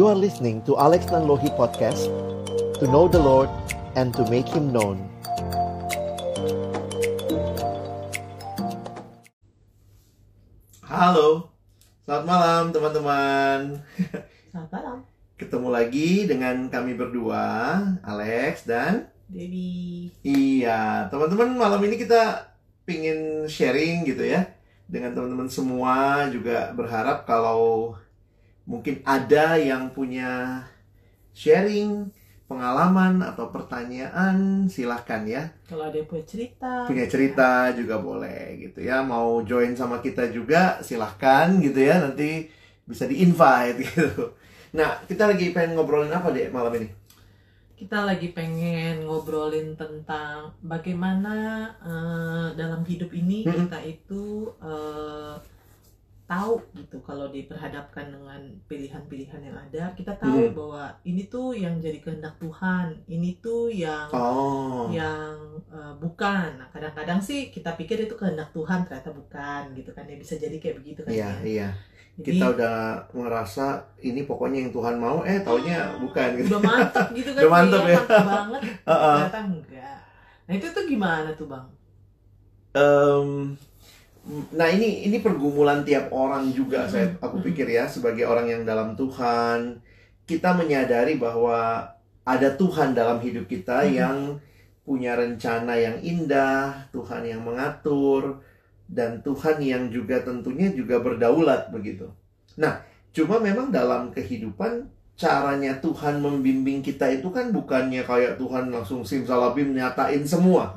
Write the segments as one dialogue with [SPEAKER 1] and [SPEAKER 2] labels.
[SPEAKER 1] You are listening to Alex Nanlohi Podcast To know the Lord and to make Him known.
[SPEAKER 2] Halo, selamat malam teman-teman.
[SPEAKER 3] Selamat malam,
[SPEAKER 2] Ketemu lagi dengan kami berdua, Alex dan
[SPEAKER 3] Debbie.
[SPEAKER 2] Iya, teman-teman malam ini kita pingin sharing gitu ya Dengan teman-teman semua. Juga berharap kalau mungkin ada yang punya sharing, pengalaman atau pertanyaan silahkan ya.
[SPEAKER 3] Kalau ada yang punya cerita,
[SPEAKER 2] punya cerita juga boleh gitu ya. Mau join sama kita juga silahkan gitu ya. Nanti bisa di invite gitu. Nah kita lagi pengen ngobrolin apa deh malam ini?
[SPEAKER 3] Kita lagi pengen ngobrolin tentang bagaimana eh, dalam hidup ini
[SPEAKER 2] Mm-mm.
[SPEAKER 3] kita itu eh, tahu gitu kalau diperhadapkan dengan pilihan-pilihan yang ada, kita tahu
[SPEAKER 2] Mm.
[SPEAKER 3] bahwa ini tuh yang jadi kehendak Tuhan, ini tuh yang
[SPEAKER 2] oh
[SPEAKER 3] yang eh, bukan. Nah, kadang-kadang sih kita pikir itu kehendak Tuhan, ternyata bukan gitu kan ya bisa jadi kayak begitu kan
[SPEAKER 2] iya
[SPEAKER 3] ya.
[SPEAKER 2] iya
[SPEAKER 3] Jadi,
[SPEAKER 2] kita udah ngerasa ini pokoknya yang Tuhan mau eh taunya bukan gitu
[SPEAKER 3] udah mantap gitu kan
[SPEAKER 2] Udah mantap ya.
[SPEAKER 3] mantap banget
[SPEAKER 2] Heeh.
[SPEAKER 3] ternyata enggak nah itu tuh gimana tuh bang
[SPEAKER 2] Em, nah ini ini pergumulan tiap orang juga
[SPEAKER 3] Mm-mm.
[SPEAKER 2] saya aku pikir ya sebagai orang yang dalam Tuhan kita menyadari bahwa ada Tuhan dalam hidup kita
[SPEAKER 3] Mm-mm.
[SPEAKER 2] yang punya rencana yang indah Tuhan yang mengatur dan Tuhan yang juga tentunya juga berdaulat begitu nah cuma memang dalam kehidupan caranya Tuhan membimbing kita itu kan bukannya kayak Tuhan langsung simsalabim nyatain semua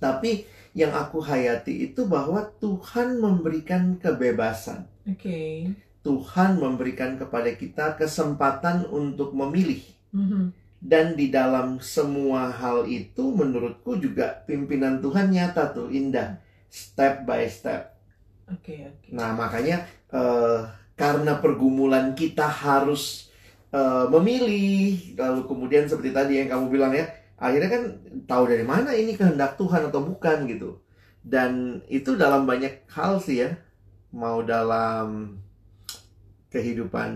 [SPEAKER 2] tapi yang aku hayati itu bahwa Tuhan memberikan kebebasan.
[SPEAKER 3] oke
[SPEAKER 2] Tuhan memberikan kepada kita kesempatan untuk memilih.
[SPEAKER 3] Mhm.
[SPEAKER 2] Dan di dalam semua hal itu menurutku juga pimpinan Tuhan nyata tuh indah. Step by step.
[SPEAKER 3] oke oke
[SPEAKER 2] Nah makanya eh, karena pergumulan kita harus eh, memilih. Lalu kemudian seperti tadi yang kamu bilang ya. Akhirnya kan tahu dari mana ini kehendak Tuhan atau bukan gitu. Dan itu dalam banyak hal sih ya. Mau dalam kehidupan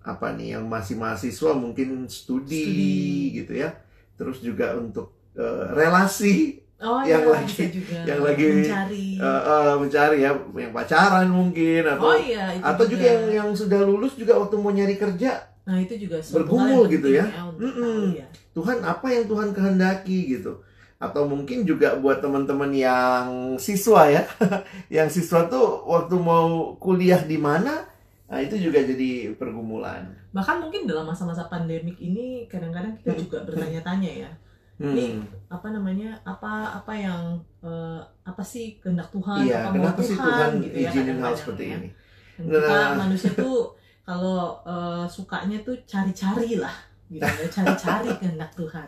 [SPEAKER 2] apa nih yang masih mahasiswa mungkin studi,
[SPEAKER 3] Studi.
[SPEAKER 2] gitu ya. Terus juga untuk eh, relasi
[SPEAKER 3] oh
[SPEAKER 2] yang
[SPEAKER 3] ya,
[SPEAKER 2] lagi-
[SPEAKER 3] juga
[SPEAKER 2] yang lagi,
[SPEAKER 3] mencari
[SPEAKER 2] eh, eh, mencari ya yang pacaran mungkin atau
[SPEAKER 3] oh iya
[SPEAKER 2] atau juga yang yang sudah lulus juga waktu mau nyari kerja
[SPEAKER 3] nah itu juga
[SPEAKER 2] bergumul gitu ya. Mm-mm.
[SPEAKER 3] tahu ya.
[SPEAKER 2] Tuhan apa yang Tuhan kehendaki gitu atau mungkin juga buat teman-teman yang siswa ya yang siswa tuh waktu mau kuliah di mana nah itu juga jadi pergumulan
[SPEAKER 3] bahkan mungkin dalam masa-masa pandemik ini kadang-kadang kita juga bertanya-tanya ya
[SPEAKER 2] Hmm.
[SPEAKER 3] Ini apa namanya apa apa yang eh, apa sih kehendak Tuhan
[SPEAKER 2] iya
[SPEAKER 3] apa mau
[SPEAKER 2] kenapa sih
[SPEAKER 3] Tuhan,
[SPEAKER 2] Tuhan
[SPEAKER 3] gitu ya
[SPEAKER 2] izinin hal seperti
[SPEAKER 3] ya.
[SPEAKER 2] ini
[SPEAKER 3] Dan kita
[SPEAKER 2] Nah.
[SPEAKER 3] manusia tuh kalau eh, sukanya tuh cari-cari lah gitu. Ya cari-cari kehendak Tuhan.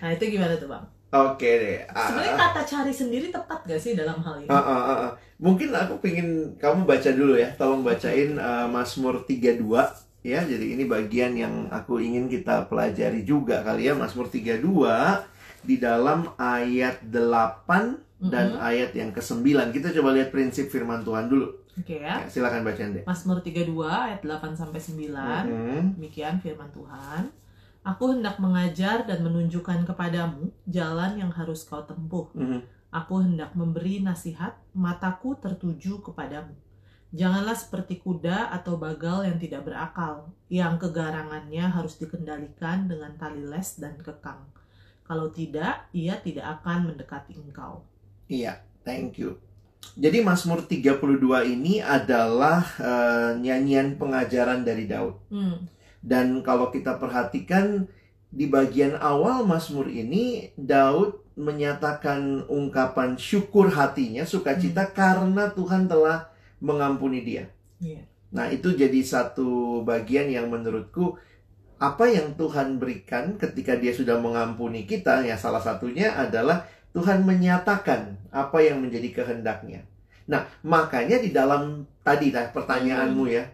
[SPEAKER 3] Nah itu gimana tuh bang?
[SPEAKER 2] Oke deh. Ah,
[SPEAKER 3] sebenarnya kata cari sendiri tepat gak sih dalam hal ini?
[SPEAKER 2] Ah, ah, ah, ah. mungkin aku pingin kamu baca dulu ya. Tolong bacain eh, Mazmur 32 ya. Jadi ini bagian yang aku ingin kita pelajari juga kali ya. Mazmur 32 di dalam ayat 8 dan
[SPEAKER 3] Mhm.
[SPEAKER 2] ayat yang ke-9 kita coba lihat prinsip firman Tuhan dulu
[SPEAKER 3] oke ya
[SPEAKER 2] ya, silakan bacain deh
[SPEAKER 3] Mazmur 32 ayat 8 sampai 9
[SPEAKER 2] Mhm.
[SPEAKER 3] Demikian firman Tuhan. Aku hendak mengajar dan menunjukkan kepadamu jalan yang harus kau tempuh.
[SPEAKER 2] Mhm.
[SPEAKER 3] Aku hendak memberi nasihat, mataku tertuju kepadamu. Janganlah seperti kuda atau bagal yang tidak berakal, yang kegarangannya harus dikendalikan dengan tali les dan kekang. Kalau tidak, ia tidak akan mendekati engkau.
[SPEAKER 2] Iya, thank you. Jadi Mazmur 32 ini adalah eh, nyanyian pengajaran dari Daud.
[SPEAKER 3] Hmm,
[SPEAKER 2] Dan kalau kita perhatikan di bagian awal Mazmur ini Daud menyatakan ungkapan syukur hatinya, sukacita karena Tuhan telah mengampuni dia.
[SPEAKER 3] iya.
[SPEAKER 2] Nah, itu jadi satu bagian yang menurutku apa yang Tuhan berikan ketika dia sudah mengampuni kita, ya salah satunya adalah Tuhan menyatakan apa yang menjadi kehendaknya. Nah, makanya di dalam tadi lah pertanyaanmu ya,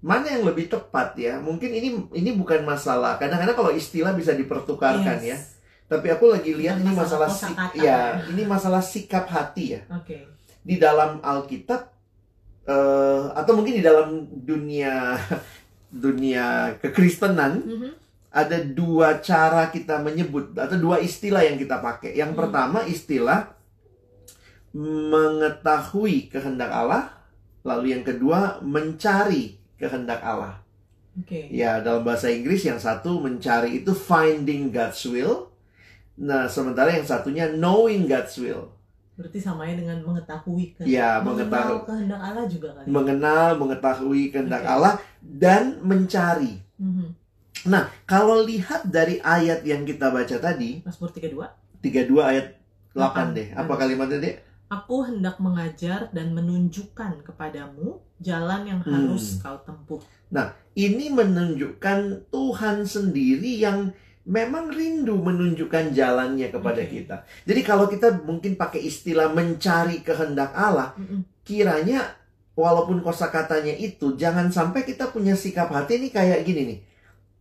[SPEAKER 2] mana yang lebih tepat ya? Mungkin ini ini bukan masalah. Kadang-kadang kalau istilah bisa dipertukarkan ya.
[SPEAKER 3] Yes.
[SPEAKER 2] Tapi aku lagi lihat ini masalah
[SPEAKER 3] masalah
[SPEAKER 2] si-
[SPEAKER 3] kosakata.
[SPEAKER 2] ya, ini masalah sikap hati ya.
[SPEAKER 3] Oke.
[SPEAKER 2] Di dalam Alkitab eh, atau mungkin di dalam dunia dunia kekristenan
[SPEAKER 3] Mhm.
[SPEAKER 2] Ada dua cara kita menyebut atau dua istilah yang kita pakai. Yang
[SPEAKER 3] Hmm.
[SPEAKER 2] pertama istilah mengetahui kehendak Allah, lalu yang kedua mencari kehendak Allah.
[SPEAKER 3] Oke.
[SPEAKER 2] Ya, dalam bahasa Inggris yang satu mencari itu finding God's will. Nah, sementara yang satunya knowing God's will.
[SPEAKER 3] Berarti samanya dengan mengetahui kehendak.
[SPEAKER 2] Ya,
[SPEAKER 3] mengenal
[SPEAKER 2] mengetahui
[SPEAKER 3] kehendak Allah juga kali.
[SPEAKER 2] mengenal, mengetahui kehendak
[SPEAKER 3] Oke.
[SPEAKER 2] Allah dan mencari.
[SPEAKER 3] Mhm.
[SPEAKER 2] Nah, kalau lihat dari ayat yang kita baca tadi,
[SPEAKER 3] Mazmur 32.
[SPEAKER 2] 32 ayat 8
[SPEAKER 3] Delapan.
[SPEAKER 2] deh. Apa kalimatnya, Dek?
[SPEAKER 3] Aku hendak mengajar dan menunjukkan kepadamu jalan yang
[SPEAKER 2] Hmm.
[SPEAKER 3] harus kau tempuh.
[SPEAKER 2] Ini menunjukkan Tuhan sendiri yang memang rindu menunjukkan jalannya kepada
[SPEAKER 3] Oke.
[SPEAKER 2] kita. Jadi kalau kita mungkin pakai istilah mencari kehendak Allah,
[SPEAKER 3] Mm-mm.
[SPEAKER 2] kiranya walaupun kosakatanya itu jangan sampai kita punya sikap hati ini kayak gini nih.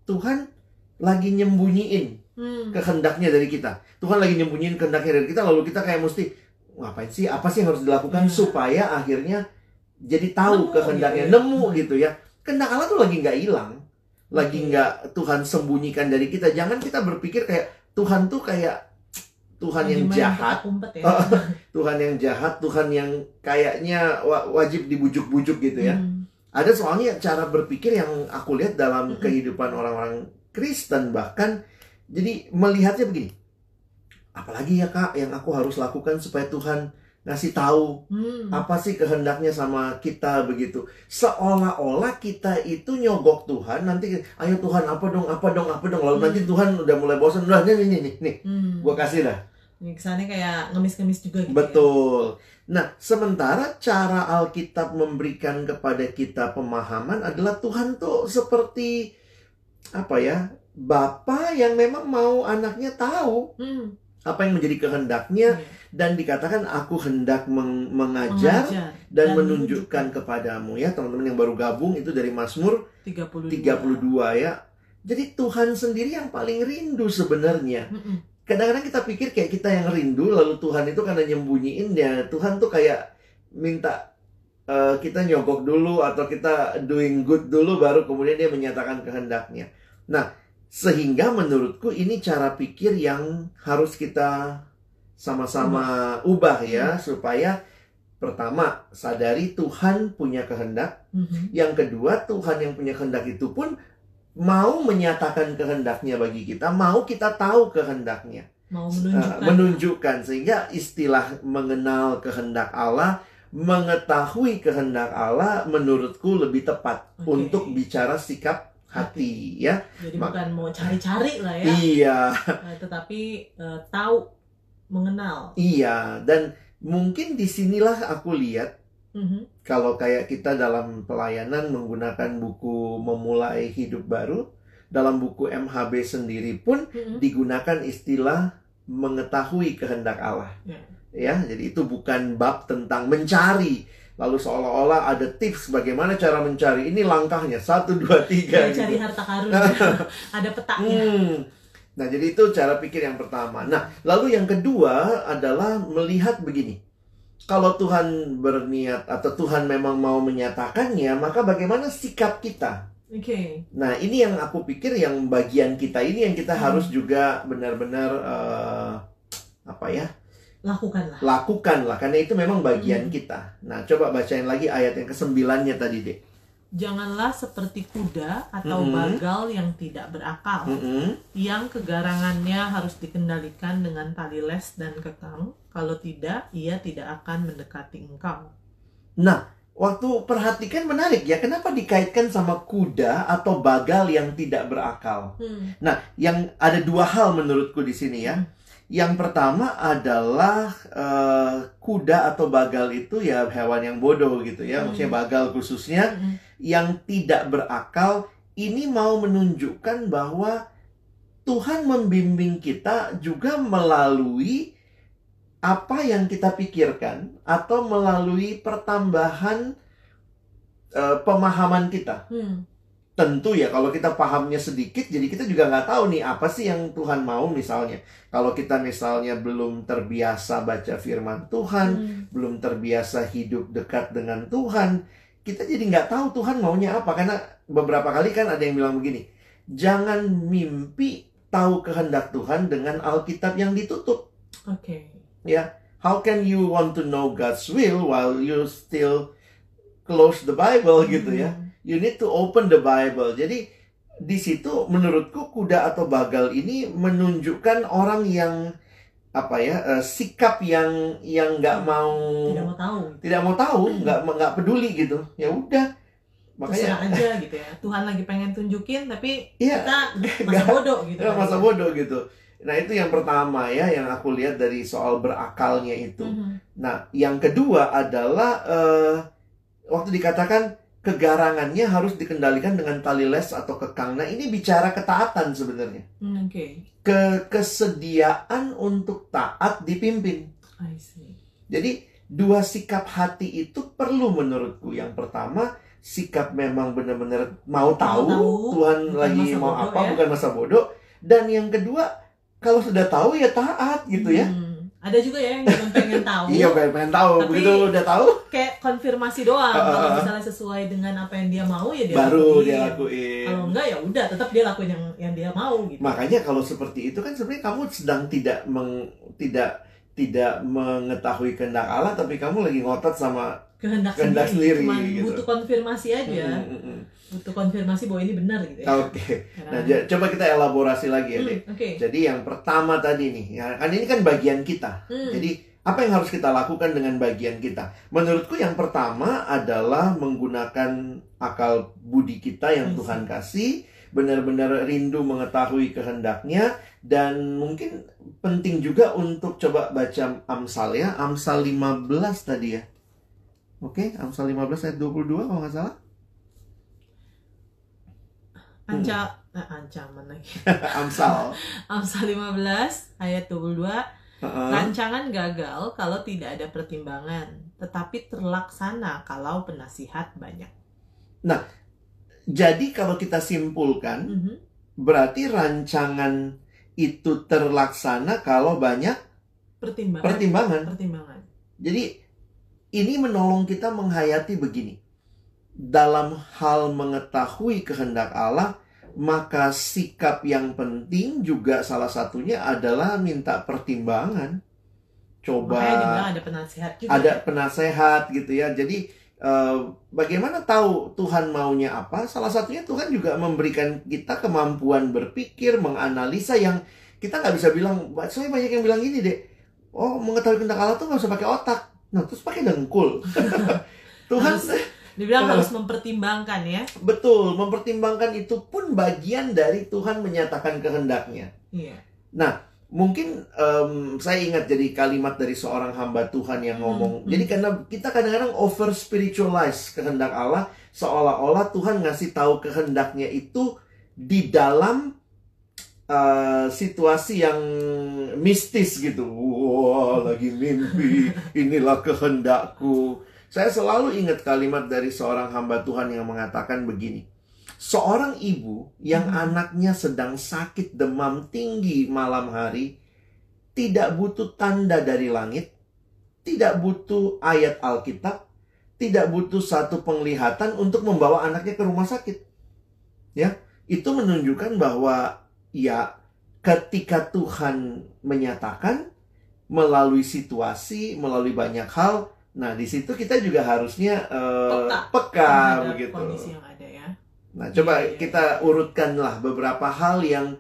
[SPEAKER 2] Tuhan lagi nyembunyiin
[SPEAKER 3] Hmm.
[SPEAKER 2] kehendaknya dari kita. Tuhan lagi nyembunyiin kehendaknya dari kita lalu kita kayak mesti ngapain sih? Apa sih yang harus dilakukan
[SPEAKER 3] Iya.
[SPEAKER 2] supaya akhirnya jadi tahu
[SPEAKER 3] Nemu
[SPEAKER 2] kehendaknya,
[SPEAKER 3] gitu ya.
[SPEAKER 2] nemu gitu ya. Kehendak Allah tuh lagi nggak hilang. Lagi
[SPEAKER 3] Oke.
[SPEAKER 2] nggak Tuhan sembunyikan dari kita. Jangan kita berpikir kayak Tuhan tuh kayak Tuhan yang jahat,
[SPEAKER 3] ya.
[SPEAKER 2] Tuhan yang jahat, Tuhan yang kayaknya wa- wajib dibujuk-bujuk gitu ya.
[SPEAKER 3] Hmm.
[SPEAKER 2] Ada soalnya cara berpikir yang aku lihat dalam
[SPEAKER 3] Mm-mm.
[SPEAKER 2] kehidupan orang-orang Kristen bahkan jadi melihatnya begini. Apalagi ya Kak yang aku harus lakukan supaya Tuhan ngasih tahu
[SPEAKER 3] Hmm.
[SPEAKER 2] apa sih kehendaknya sama kita begitu. Seolah-olah kita itu nyogok Tuhan nanti ayo Tuhan apa dong apa dong apa dong lalu
[SPEAKER 3] Hmm.
[SPEAKER 2] nanti Tuhan udah mulai bosan udah nih nih nih nih
[SPEAKER 3] Hmm.
[SPEAKER 2] gua kasih.
[SPEAKER 3] Ini kesannya kayak ngemis-ngemis juga gitu. ya.
[SPEAKER 2] Nah, sementara cara Alkitab memberikan kepada kita pemahaman adalah Tuhan tuh seperti apa ya? Bapa yang memang mau anaknya tahu
[SPEAKER 3] Hmm.
[SPEAKER 2] apa yang menjadi kehendaknya
[SPEAKER 3] Iya.
[SPEAKER 2] dan dikatakan aku hendak meng- mengajar
[SPEAKER 3] Mengajar
[SPEAKER 2] dan,
[SPEAKER 3] dan
[SPEAKER 2] menunjukkan kepadamu ya teman-teman yang baru gabung itu dari Mazmur
[SPEAKER 3] 32.
[SPEAKER 2] 32 ya. Jadi Tuhan sendiri yang paling rindu sebenarnya
[SPEAKER 3] Mm-mm.
[SPEAKER 2] Kadang-kadang kita pikir kayak kita yang rindu lalu Tuhan itu karena nyembunyiin ya Tuhan tuh kayak minta eh, kita nyogok dulu atau kita doing good dulu baru kemudian dia menyatakan kehendaknya. Nah, sehingga menurutku ini cara pikir yang harus kita sama-sama ubah ya supaya pertama sadari Tuhan punya kehendak,
[SPEAKER 3] Mhm.
[SPEAKER 2] yang kedua Tuhan yang punya kehendak itu pun mau menyatakan kehendaknya bagi kita, mau kita tahu kehendaknya.
[SPEAKER 3] Mau
[SPEAKER 2] Uh,
[SPEAKER 3] menunjukkan.
[SPEAKER 2] menunjukkan sehingga istilah mengenal kehendak Allah, mengetahui kehendak Allah menurutku lebih tepat
[SPEAKER 3] Oke.
[SPEAKER 2] untuk bicara sikap hati ya.
[SPEAKER 3] Jadi
[SPEAKER 2] Ma-
[SPEAKER 3] bukan mau cari-cari lah ya,
[SPEAKER 2] Iya,
[SPEAKER 3] eh, tetapi eh, tahu, mengenal.
[SPEAKER 2] iya dan mungkin di sinilah aku lihat
[SPEAKER 3] Mhm.
[SPEAKER 2] Kalau kayak kita dalam pelayanan menggunakan buku memulai hidup baru dalam buku MHB sendiri pun
[SPEAKER 3] Mhm.
[SPEAKER 2] digunakan istilah mengetahui kehendak Allah.
[SPEAKER 3] Ya.
[SPEAKER 2] Ya, jadi itu bukan bab tentang mencari. Lalu seolah-olah ada tips bagaimana cara mencari. Ini langkahnya satu dua tiga.
[SPEAKER 3] Kayak cari
[SPEAKER 2] gitu.
[SPEAKER 3] harta karun. Ada petanya.
[SPEAKER 2] Hmm. Nah, jadi itu cara pikir yang pertama. Nah, lalu yang kedua adalah melihat begini. Kalau Tuhan berniat atau Tuhan memang mau menyatakannya, maka bagaimana sikap kita?
[SPEAKER 3] Oke.
[SPEAKER 2] Nah, ini yang aku pikir yang bagian kita ini yang kita
[SPEAKER 3] Hmm.
[SPEAKER 2] harus juga benar-benar eh, apa ya?
[SPEAKER 3] Lakukanlah.
[SPEAKER 2] lakukan lah karena itu memang bagian
[SPEAKER 3] Hmm.
[SPEAKER 2] kita. Nah, coba bacain lagi ayat yang kesembilannya tadi, Dek.
[SPEAKER 3] Janganlah seperti kuda atau
[SPEAKER 2] Mhm.
[SPEAKER 3] bagal yang tidak berakal,
[SPEAKER 2] Mm-mm.
[SPEAKER 3] yang kegarangannya harus dikendalikan dengan tali les dan kekang. Kalau tidak, ia tidak akan mendekati engkau.
[SPEAKER 2] Nah, waktu perhatikan menarik ya, kenapa dikaitkan sama kuda atau bagal yang tidak berakal?
[SPEAKER 3] Hmm.
[SPEAKER 2] Nah, yang ada dua hal menurutku di sini ya. Yang pertama adalah eh, kuda atau bagal itu ya hewan yang bodoh gitu ya,
[SPEAKER 3] Hmm.
[SPEAKER 2] maksudnya bagal khususnya
[SPEAKER 3] Mhm.
[SPEAKER 2] yang tidak berakal ini mau menunjukkan bahwa Tuhan membimbing kita juga melalui apa yang kita pikirkan atau melalui pertambahan eh, pemahaman kita.
[SPEAKER 3] Hmm.
[SPEAKER 2] Tentu ya kalau kita pahamnya sedikit, jadi kita juga nggak tahu nih apa sih yang Tuhan mau misalnya. Kalau kita misalnya belum terbiasa baca firman Tuhan,
[SPEAKER 3] Hmm.
[SPEAKER 2] belum terbiasa hidup dekat dengan Tuhan, kita jadi nggak tahu Tuhan maunya apa karena beberapa kali kan ada yang bilang begini, jangan mimpi tahu kehendak Tuhan dengan Alkitab yang ditutup.
[SPEAKER 3] Oke.
[SPEAKER 2] Ya, how can you want to know God's will while you still close the Bible gitu ya?
[SPEAKER 3] Hmm.
[SPEAKER 2] You need to open the Bible. Jadi di situ menurutku kuda atau bagal ini menunjukkan orang yang apa ya eh, sikap yang yang nggak mau
[SPEAKER 3] Tidak mau tahu.
[SPEAKER 2] tidak mau tahu nggak nggak peduli gitu ya udah
[SPEAKER 3] Terserah
[SPEAKER 2] makanya
[SPEAKER 3] aja gitu ya. Tuhan lagi pengen tunjukin tapi
[SPEAKER 2] Iya,
[SPEAKER 3] kita masa
[SPEAKER 2] nggak-
[SPEAKER 3] bodoh gitu.
[SPEAKER 2] ya, masa bodoh gitu nah itu yang pertama ya yang aku lihat dari soal berakalnya itu
[SPEAKER 3] Mhm.
[SPEAKER 2] nah yang kedua adalah eh, waktu dikatakan kegarangannya harus dikendalikan dengan tali les atau kekang nah ini bicara ketaatan sebenarnya
[SPEAKER 3] Hmm, Oke.
[SPEAKER 2] ke kesediaan untuk taat dipimpin
[SPEAKER 3] I see.
[SPEAKER 2] Jadi dua sikap hati itu perlu menurutku. Yang pertama sikap memang benar-benar mau tahu,
[SPEAKER 3] tahu,
[SPEAKER 2] Tuhan
[SPEAKER 3] bukan
[SPEAKER 2] lagi mau
[SPEAKER 3] bodoh
[SPEAKER 2] apa,
[SPEAKER 3] ya.
[SPEAKER 2] bukan masa bodoh. Dan yang kedua kalau sudah tahu ya taat gitu ya.
[SPEAKER 3] Ada juga ya yang cuma pengen tahu.
[SPEAKER 2] Iya pengen, pengen tahu.
[SPEAKER 3] Tapi-
[SPEAKER 2] Begitu udah tahu
[SPEAKER 3] Kayak konfirmasi doang. Kalau misalnya sesuai dengan apa yang dia mau ya dia
[SPEAKER 2] baru
[SPEAKER 3] lakuin.
[SPEAKER 2] dia lakuin.
[SPEAKER 3] Kalau enggak ya udah tetap dia lakuin yang yang dia mau gitu.
[SPEAKER 2] Makanya kalau seperti itu kan sebenarnya kamu sedang tidak meng, tidak tidak mengetahui kehendak Allah tapi kamu lagi ngotot sama
[SPEAKER 3] kehendak,
[SPEAKER 2] kehendak sendiri,
[SPEAKER 3] Cuman
[SPEAKER 2] gitu.
[SPEAKER 3] butuh konfirmasi aja.
[SPEAKER 2] Mm, mm, mm.
[SPEAKER 3] Butuh konfirmasi bahwa ini benar gitu ya.
[SPEAKER 2] Oke.
[SPEAKER 3] Karena-
[SPEAKER 2] Nah, coba kita elaborasi lagi ya,
[SPEAKER 3] Hmm,
[SPEAKER 2] Dek.
[SPEAKER 3] Oke.
[SPEAKER 2] Jadi yang pertama tadi nih, ya kan ini kan bagian kita.
[SPEAKER 3] Hmm.
[SPEAKER 2] Jadi apa yang harus kita lakukan dengan bagian kita? Menurutku yang pertama adalah menggunakan akal budi kita yang. Tuhan kasih, benar-benar rindu mengetahui kehendaknya dan mungkin penting juga untuk coba baca Amsal ya, Amsal 15 tadi ya. Oke, Amsal 15 ayat 22 kalau nggak salah.
[SPEAKER 3] Anca eh, ancaman lagi.
[SPEAKER 2] Amsal.
[SPEAKER 3] Amsal 15 ayat 22
[SPEAKER 2] Heeh.
[SPEAKER 3] Rancangan gagal kalau tidak ada pertimbangan, tetapi terlaksana kalau penasihat banyak.
[SPEAKER 2] Jadi kalau kita simpulkan,
[SPEAKER 3] Mhm.
[SPEAKER 2] berarti rancangan itu terlaksana kalau banyak
[SPEAKER 3] Pertimbangan.
[SPEAKER 2] pertimbangan.
[SPEAKER 3] Pertimbangan.
[SPEAKER 2] Jadi ini menolong kita menghayati begini. Dalam hal mengetahui kehendak Allah, maka sikap yang penting juga salah satunya adalah minta pertimbangan. Coba
[SPEAKER 3] ada penasihat juga.
[SPEAKER 2] ada penasehat gitu ya. Jadi eh, bagaimana tahu Tuhan maunya apa? Salah satunya Tuhan juga memberikan kita kemampuan berpikir, menganalisa yang kita nggak bisa bilang. Soalnya banyak yang bilang gini deh. Oh mengetahui kehendak Allah tuh nggak usah pakai otak. Nah terus pakai dengkul. Tuhan
[SPEAKER 3] Harus- Dibilang
[SPEAKER 2] Eh.
[SPEAKER 3] harus mempertimbangkan ya.
[SPEAKER 2] betul mempertimbangkan itu pun bagian dari Tuhan menyatakan kehendaknya.
[SPEAKER 3] Iya.
[SPEAKER 2] mungkin em, saya ingat jadi kalimat dari seorang hamba Tuhan yang ngomong.
[SPEAKER 3] Hmm, hmm.
[SPEAKER 2] Jadi karena kita kadang-kadang over spiritualize kehendak Allah, seolah-olah Tuhan ngasih tahu kehendaknya itu di dalam eh, situasi yang mistis gitu. Wah, lagi mimpi, inilah kehendakku. Saya selalu ingat kalimat dari seorang hamba Tuhan yang mengatakan begini. Seorang ibu yang
[SPEAKER 3] Hmm.
[SPEAKER 2] anaknya sedang sakit demam tinggi malam hari tidak butuh tanda dari langit, tidak butuh ayat Alkitab, tidak butuh satu penglihatan untuk membawa anaknya ke rumah sakit. Ya, itu menunjukkan bahwa ya ketika Tuhan menyatakan melalui situasi, melalui banyak hal, nah di situ kita juga harusnya eh,
[SPEAKER 3] Peka.
[SPEAKER 2] begitu.
[SPEAKER 3] Kondisi yang ada ya.
[SPEAKER 2] Nah, coba
[SPEAKER 3] Iya, iya.
[SPEAKER 2] kita urutkanlah beberapa hal yang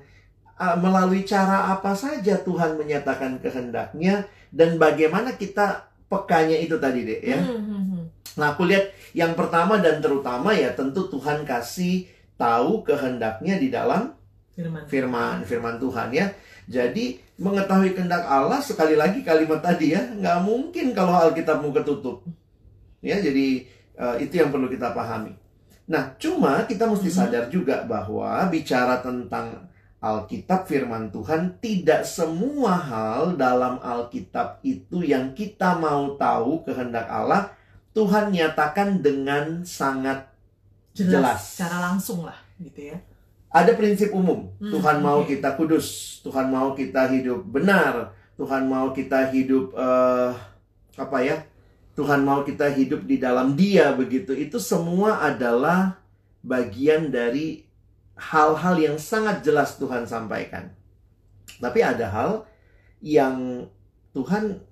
[SPEAKER 2] uh, melalui cara apa saja Tuhan menyatakan kehendaknya dan bagaimana kita pekanya itu tadi deh ya.
[SPEAKER 3] Hmm, hmm, hmm.
[SPEAKER 2] Nah, aku lihat yang pertama dan terutama ya tentu Tuhan kasih tahu kehendaknya di dalam
[SPEAKER 3] Firman.
[SPEAKER 2] firman firman Tuhan ya. Jadi mengetahui kehendak Allah sekali lagi kalimat tadi ya nggak mungkin kalau Alkitabmu ketutup. Ya, jadi uh, itu yang perlu kita pahami. Nah, cuma kita mesti sadar juga bahwa bicara tentang Alkitab firman Tuhan tidak semua hal dalam Alkitab itu yang kita mau tahu kehendak Allah Tuhan nyatakan dengan sangat
[SPEAKER 3] Jelas,
[SPEAKER 2] Jelas.
[SPEAKER 3] Secara langsung lah gitu ya.
[SPEAKER 2] Ada prinsip umum.
[SPEAKER 3] Hmm,
[SPEAKER 2] Tuhan mau kita kudus, Tuhan mau kita hidup benar, Tuhan mau kita hidup eh apa ya? Tuhan mau kita hidup di dalam Dia begitu. Itu semua adalah bagian dari hal-hal yang sangat jelas Tuhan sampaikan. Tapi ada hal yang Tuhan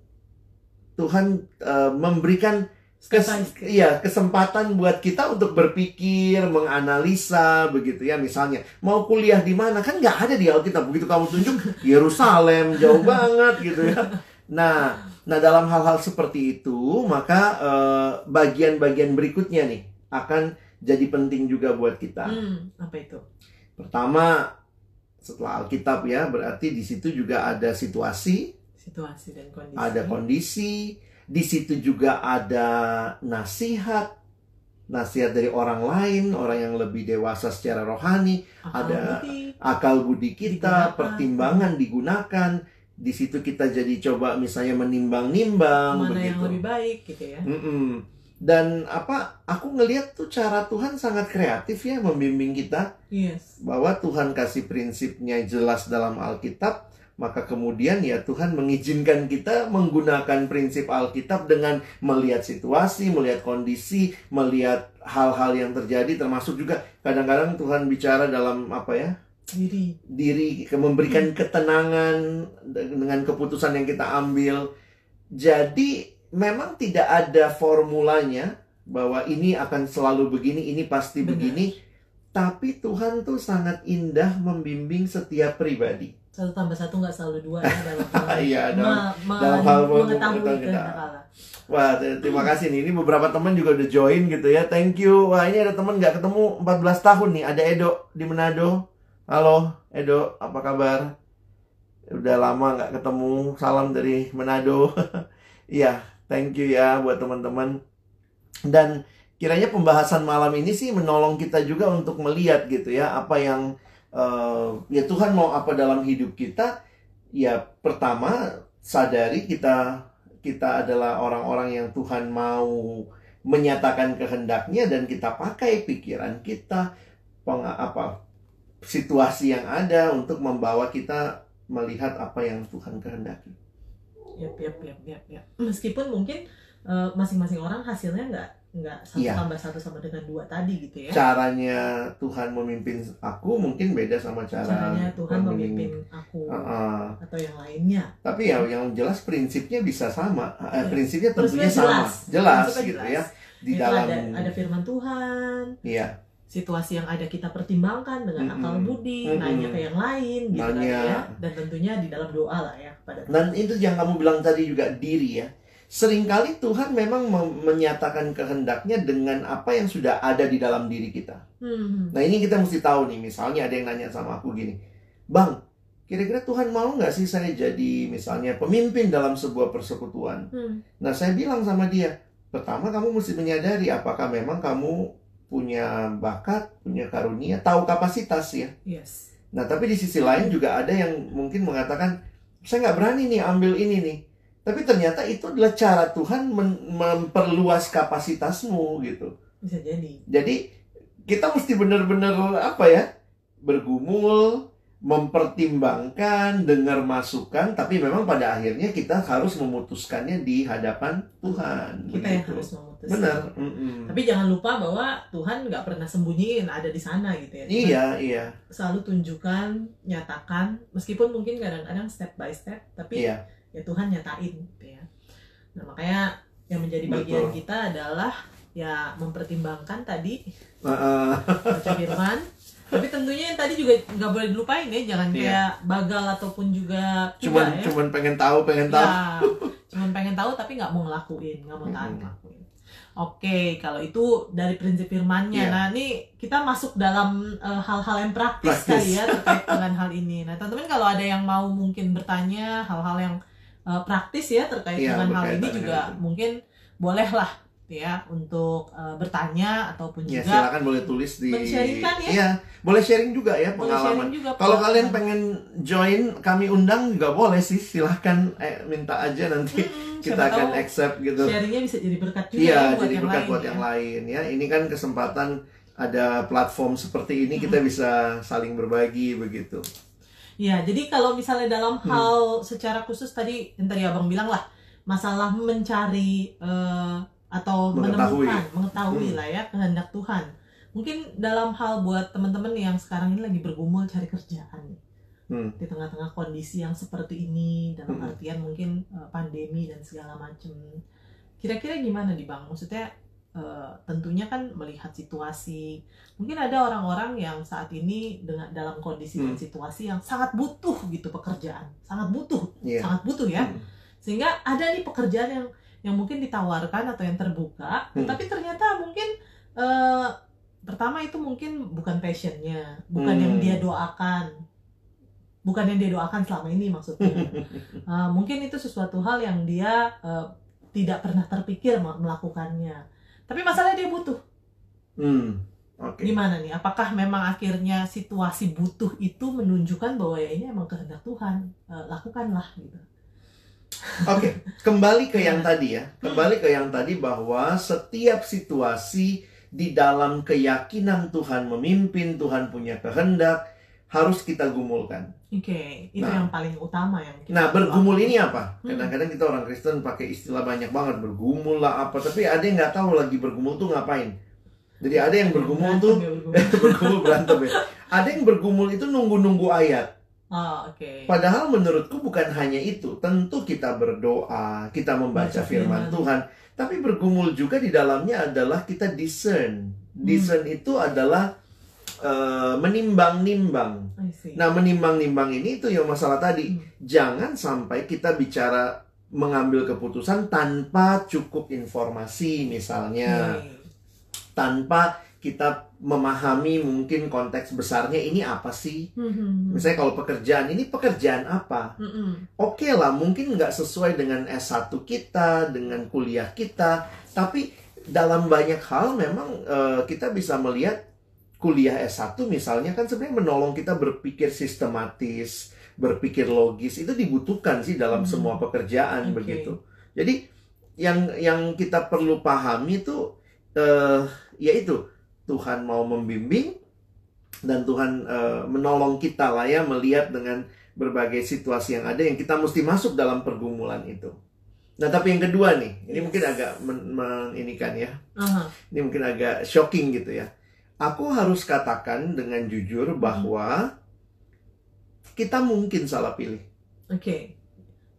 [SPEAKER 2] Tuhan uh, memberikan kes, ya kesempatan buat kita untuk berpikir, menganalisa begitu ya misalnya mau kuliah di mana kan nggak ada di Alkitab begitu kamu tunjuk Yerusalem jauh banget gitu ya. Nah, nah dalam hal-hal seperti itu maka bagian-bagian uh, berikutnya nih akan jadi penting juga buat kita.
[SPEAKER 3] Hmm, apa itu?
[SPEAKER 2] Pertama setelah Alkitab ya berarti di situ juga ada situasi
[SPEAKER 3] situasi dan kondisi.
[SPEAKER 2] Ada kondisi, di situ juga ada nasihat, nasihat dari orang lain, orang yang lebih dewasa secara rohani,
[SPEAKER 3] akal
[SPEAKER 2] ada
[SPEAKER 3] budi.
[SPEAKER 2] akal budi kita,
[SPEAKER 3] Digunakan.
[SPEAKER 2] pertimbangan digunakan. Di situ kita jadi coba misalnya menimbang-nimbang
[SPEAKER 3] mana
[SPEAKER 2] begitu.
[SPEAKER 3] yang lebih baik gitu ya.
[SPEAKER 2] Mm-mm. Dan apa? Aku ngelihat tuh cara Tuhan sangat kreatif ya membimbing kita
[SPEAKER 3] Yes.
[SPEAKER 2] bahwa Tuhan kasih prinsipnya jelas dalam Alkitab, maka kemudian ya Tuhan mengizinkan kita menggunakan prinsip Alkitab dengan melihat situasi, melihat kondisi, melihat hal-hal yang terjadi termasuk juga kadang-kadang Tuhan bicara dalam apa ya?
[SPEAKER 3] Diri.
[SPEAKER 2] diri memberikan ketenangan dengan keputusan yang kita ambil. Jadi memang tidak ada formulanya bahwa ini akan selalu begini, ini pasti
[SPEAKER 3] Benar.
[SPEAKER 2] begini. Tapi Tuhan tuh sangat indah membimbing setiap pribadi.
[SPEAKER 3] Satu tambah satu nggak selalu dua ya dalam hal
[SPEAKER 2] Iya, dalam- dalam hal
[SPEAKER 3] mengetahui
[SPEAKER 2] kita. Wah, terima kasih nih. Ini beberapa teman juga udah join gitu ya. Thank you. Wah, ini ada teman nggak ketemu 14 tahun nih. Ada Edo di Manado. Halo, Edo. Apa kabar? Udah lama nggak ketemu. Salam dari Manado. Iya, thank you ya buat teman-teman. Dan kiranya pembahasan malam ini sih menolong kita juga untuk melihat gitu ya. Apa yang eh, ya Tuhan mau apa dalam hidup kita. Ya, pertama sadari kita kita adalah orang-orang yang Tuhan mau menyatakan kehendaknya dan kita pakai pikiran kita peng, apa situasi yang ada untuk membawa kita melihat apa yang Tuhan kehendaki.
[SPEAKER 3] Yap, yap, yap, yap, yap. Meskipun mungkin eh, masing-masing orang hasilnya nggak nggak satu
[SPEAKER 2] Iya.
[SPEAKER 3] tambah satu sama dengan dua tadi gitu ya.
[SPEAKER 2] Caranya Tuhan memimpin aku mungkin beda sama cara
[SPEAKER 3] Caranya Tuhan memimpin aku
[SPEAKER 2] Uh-uh.
[SPEAKER 3] atau yang lainnya.
[SPEAKER 2] Tapi ya yang jelas prinsipnya bisa sama. Eh,
[SPEAKER 3] Iya.
[SPEAKER 2] prinsipnya tentunya
[SPEAKER 3] Prinsipnya
[SPEAKER 2] sama. Jelas,
[SPEAKER 3] Prinsipnya
[SPEAKER 2] gitu
[SPEAKER 3] jelas.
[SPEAKER 2] ya. Di
[SPEAKER 3] Itu
[SPEAKER 2] dalam
[SPEAKER 3] ada ada firman Tuhan,
[SPEAKER 2] Iya.
[SPEAKER 3] situasi yang ada kita pertimbangkan dengan
[SPEAKER 2] Mm-mm.
[SPEAKER 3] akal budi,
[SPEAKER 2] Mm-mm.
[SPEAKER 3] nanya ke yang lain gitu kan ya. Dan tentunya di dalam doa lah ya Tuhan.
[SPEAKER 2] Dan itu yang kamu bilang tadi juga diri ya. Seringkali Tuhan memang mem- menyatakan kehendaknya dengan apa yang sudah ada di dalam diri kita.
[SPEAKER 3] Hmm.
[SPEAKER 2] Nah ini kita mesti tahu nih, misalnya ada yang nanya sama aku gini, Bang, kira-kira Tuhan mau nggak sih saya jadi misalnya pemimpin dalam sebuah persekutuan?
[SPEAKER 3] Hmm.
[SPEAKER 2] Nah saya bilang sama dia, pertama kamu mesti menyadari apakah memang kamu punya bakat, punya karunia, tahu kapasitas ya.
[SPEAKER 3] Yes.
[SPEAKER 2] Nah, tapi di sisi lain juga ada yang mungkin mengatakan, saya nggak berani nih ambil ini nih. Tapi ternyata itu adalah cara Tuhan memperluas kapasitasmu gitu.
[SPEAKER 3] Bisa jadi.
[SPEAKER 2] Jadi kita mesti benar-benar apa ya, bergumul, mempertimbangkan, dengar masukan, tapi memang pada akhirnya kita harus memutuskannya di hadapan Tuhan.
[SPEAKER 3] Kita yang
[SPEAKER 2] begitu.
[SPEAKER 3] harus memutuskan.
[SPEAKER 2] Benar. mm-mm.
[SPEAKER 3] Tapi jangan lupa bahwa Tuhan nggak pernah sembunyiin ada di sana gitu ya.
[SPEAKER 2] Iya, iya,
[SPEAKER 3] Selalu tunjukkan, nyatakan, meskipun mungkin kadang-kadang step by step, tapi
[SPEAKER 2] iya.
[SPEAKER 3] Ya Tuhan nyatain gitu ya. Nah makanya yang menjadi bagian
[SPEAKER 2] Betul.
[SPEAKER 3] kita adalah ya mempertimbangkan tadi baca firman. Tapi tentunya yang tadi juga nggak boleh dilupain ya, jangan
[SPEAKER 2] Iya.
[SPEAKER 3] kayak bagal ataupun juga
[SPEAKER 2] cuman
[SPEAKER 3] ya.
[SPEAKER 2] cuman pengen tahu, pengen tahu.
[SPEAKER 3] Ya, cuman pengen tahu tapi nggak mau ngelakuin, nggak mau taat
[SPEAKER 2] Mm-mm.
[SPEAKER 3] ngelakuin. Oke, kalau itu dari prinsip firmannya.
[SPEAKER 2] Iya.
[SPEAKER 3] Nah, ini kita masuk dalam eh, hal-hal yang praktis,
[SPEAKER 2] Praktis.
[SPEAKER 3] kali ya terkait dengan hal ini. Nah, teman-teman kalau ada yang mau mungkin bertanya hal-hal yang eh, praktis ya terkait
[SPEAKER 2] Iya,
[SPEAKER 3] dengan hal ini juga
[SPEAKER 2] itu.
[SPEAKER 3] mungkin bolehlah ya untuk eh, bertanya ataupun
[SPEAKER 2] Ya
[SPEAKER 3] juga
[SPEAKER 2] silakan boleh tulis di
[SPEAKER 3] Men-sharingkan ya.
[SPEAKER 2] Iya, boleh sharing juga ya
[SPEAKER 3] boleh
[SPEAKER 2] pengalaman.
[SPEAKER 3] juga.
[SPEAKER 2] Kalau kalian pengen join kami undang juga boleh sih, silahkan eh, minta aja nanti
[SPEAKER 3] Mm-mm,
[SPEAKER 2] kita akan
[SPEAKER 3] tahu
[SPEAKER 2] accept gitu.
[SPEAKER 3] sharingnya bisa jadi berkat juga
[SPEAKER 2] Iya,
[SPEAKER 3] ya buat
[SPEAKER 2] jadi
[SPEAKER 3] yang
[SPEAKER 2] berkat
[SPEAKER 3] lain
[SPEAKER 2] buat
[SPEAKER 3] ya.
[SPEAKER 2] yang lain ya. Ini kan kesempatan ada platform seperti ini kita bisa saling berbagi begitu.
[SPEAKER 3] Ya, jadi kalau misalnya dalam
[SPEAKER 2] Hmm.
[SPEAKER 3] hal secara khusus tadi yang tadi abang bilang lah masalah mencari eh, atau
[SPEAKER 2] Mengetahui.
[SPEAKER 3] menemukan, mengetahui
[SPEAKER 2] Hmm.
[SPEAKER 3] lah ya kehendak Tuhan. Mungkin dalam hal buat teman-teman yang sekarang ini lagi bergumul cari kerjaan.
[SPEAKER 2] Hmm.
[SPEAKER 3] di tengah-tengah kondisi yang seperti ini dalam
[SPEAKER 2] Hmm.
[SPEAKER 3] artian mungkin eh, pandemi dan segala macam. Kira-kira gimana nih bang? Maksudnya eh, tentunya kan melihat situasi. Mungkin ada orang-orang yang saat ini dengan dalam kondisi dan
[SPEAKER 2] Hmm.
[SPEAKER 3] situasi yang sangat butuh gitu pekerjaan, sangat butuh,
[SPEAKER 2] Iya.
[SPEAKER 3] sangat butuh ya.
[SPEAKER 2] Hmm.
[SPEAKER 3] Sehingga ada nih pekerjaan yang yang mungkin ditawarkan atau yang terbuka,
[SPEAKER 2] Hmm.
[SPEAKER 3] tapi ternyata mungkin eh, pertama itu mungkin bukan passionnya, bukan
[SPEAKER 2] Hmm.
[SPEAKER 3] yang dia doakan, bukan yang dia doakan selama ini maksudnya. Eh, mungkin itu sesuatu hal yang dia eh, tidak pernah terpikir me- melakukannya. Tapi masalahnya dia butuh.
[SPEAKER 2] Hmm. Oke.
[SPEAKER 3] Gimana nih? Apakah memang akhirnya situasi butuh itu menunjukkan bahwa ya ini emang kehendak Tuhan, Eh, lakukanlah gitu.
[SPEAKER 2] Oke, kembali ke yang tadi ya. Kembali ke yang tadi bahwa setiap situasi di dalam keyakinan Tuhan memimpin, Tuhan punya kehendak, harus kita gumulkan.
[SPEAKER 3] Oke, itu
[SPEAKER 2] Nah.
[SPEAKER 3] yang paling utama yang kita
[SPEAKER 2] Nah, bergumul ini apa?
[SPEAKER 3] Hmm.
[SPEAKER 2] Kadang-kadang kita orang Kristen pakai istilah banyak banget bergumul lah apa, tapi ada yang nggak tahu lagi bergumul tuh ngapain. Jadi ada yang bergumul
[SPEAKER 3] Berantem
[SPEAKER 2] tuh
[SPEAKER 3] ya, bergumul.
[SPEAKER 2] bergumul berantem ya. Ada yang bergumul itu nunggu-nunggu ayat.
[SPEAKER 3] Oh, oke.
[SPEAKER 2] Padahal menurutku bukan hanya itu. Tentu kita berdoa, kita membaca
[SPEAKER 3] Baca
[SPEAKER 2] firman
[SPEAKER 3] firman.
[SPEAKER 2] Tuhan, tapi bergumul juga di dalamnya adalah kita discern.
[SPEAKER 3] Hmm.
[SPEAKER 2] Discern itu adalah eh, menimbang-nimbang. Nah, menimbang-nimbang ini itu yang masalah tadi.
[SPEAKER 3] Hmm.
[SPEAKER 2] Jangan sampai kita bicara mengambil keputusan tanpa cukup informasi misalnya,
[SPEAKER 3] Oke.
[SPEAKER 2] tanpa kita memahami mungkin konteks besarnya ini apa sih?
[SPEAKER 3] Hmm, hmm, hmm.
[SPEAKER 2] Misalnya kalau pekerjaan ini pekerjaan apa?
[SPEAKER 3] Hmm, hmm.
[SPEAKER 2] Oke lah, mungkin nggak sesuai dengan S1 kita, dengan kuliah kita, tapi dalam banyak hal memang eh, kita bisa melihat kuliah S1 misalnya kan sebenarnya menolong kita berpikir sistematis, berpikir logis, itu dibutuhkan sih dalam
[SPEAKER 3] Hmm.
[SPEAKER 2] semua pekerjaan
[SPEAKER 3] Oke.
[SPEAKER 2] begitu. Jadi yang yang kita perlu pahami itu eh yaitu Tuhan mau membimbing dan Tuhan eh, menolong kita lah ya melihat dengan berbagai situasi yang ada yang kita mesti masuk dalam pergumulan itu. Nah, tapi yang kedua nih, ini
[SPEAKER 3] Yes.
[SPEAKER 2] mungkin agak men- menginikan ya.
[SPEAKER 3] Aha.
[SPEAKER 2] Ini mungkin agak shocking gitu ya. Aku harus katakan dengan jujur bahwa kita mungkin salah pilih.
[SPEAKER 3] Oke.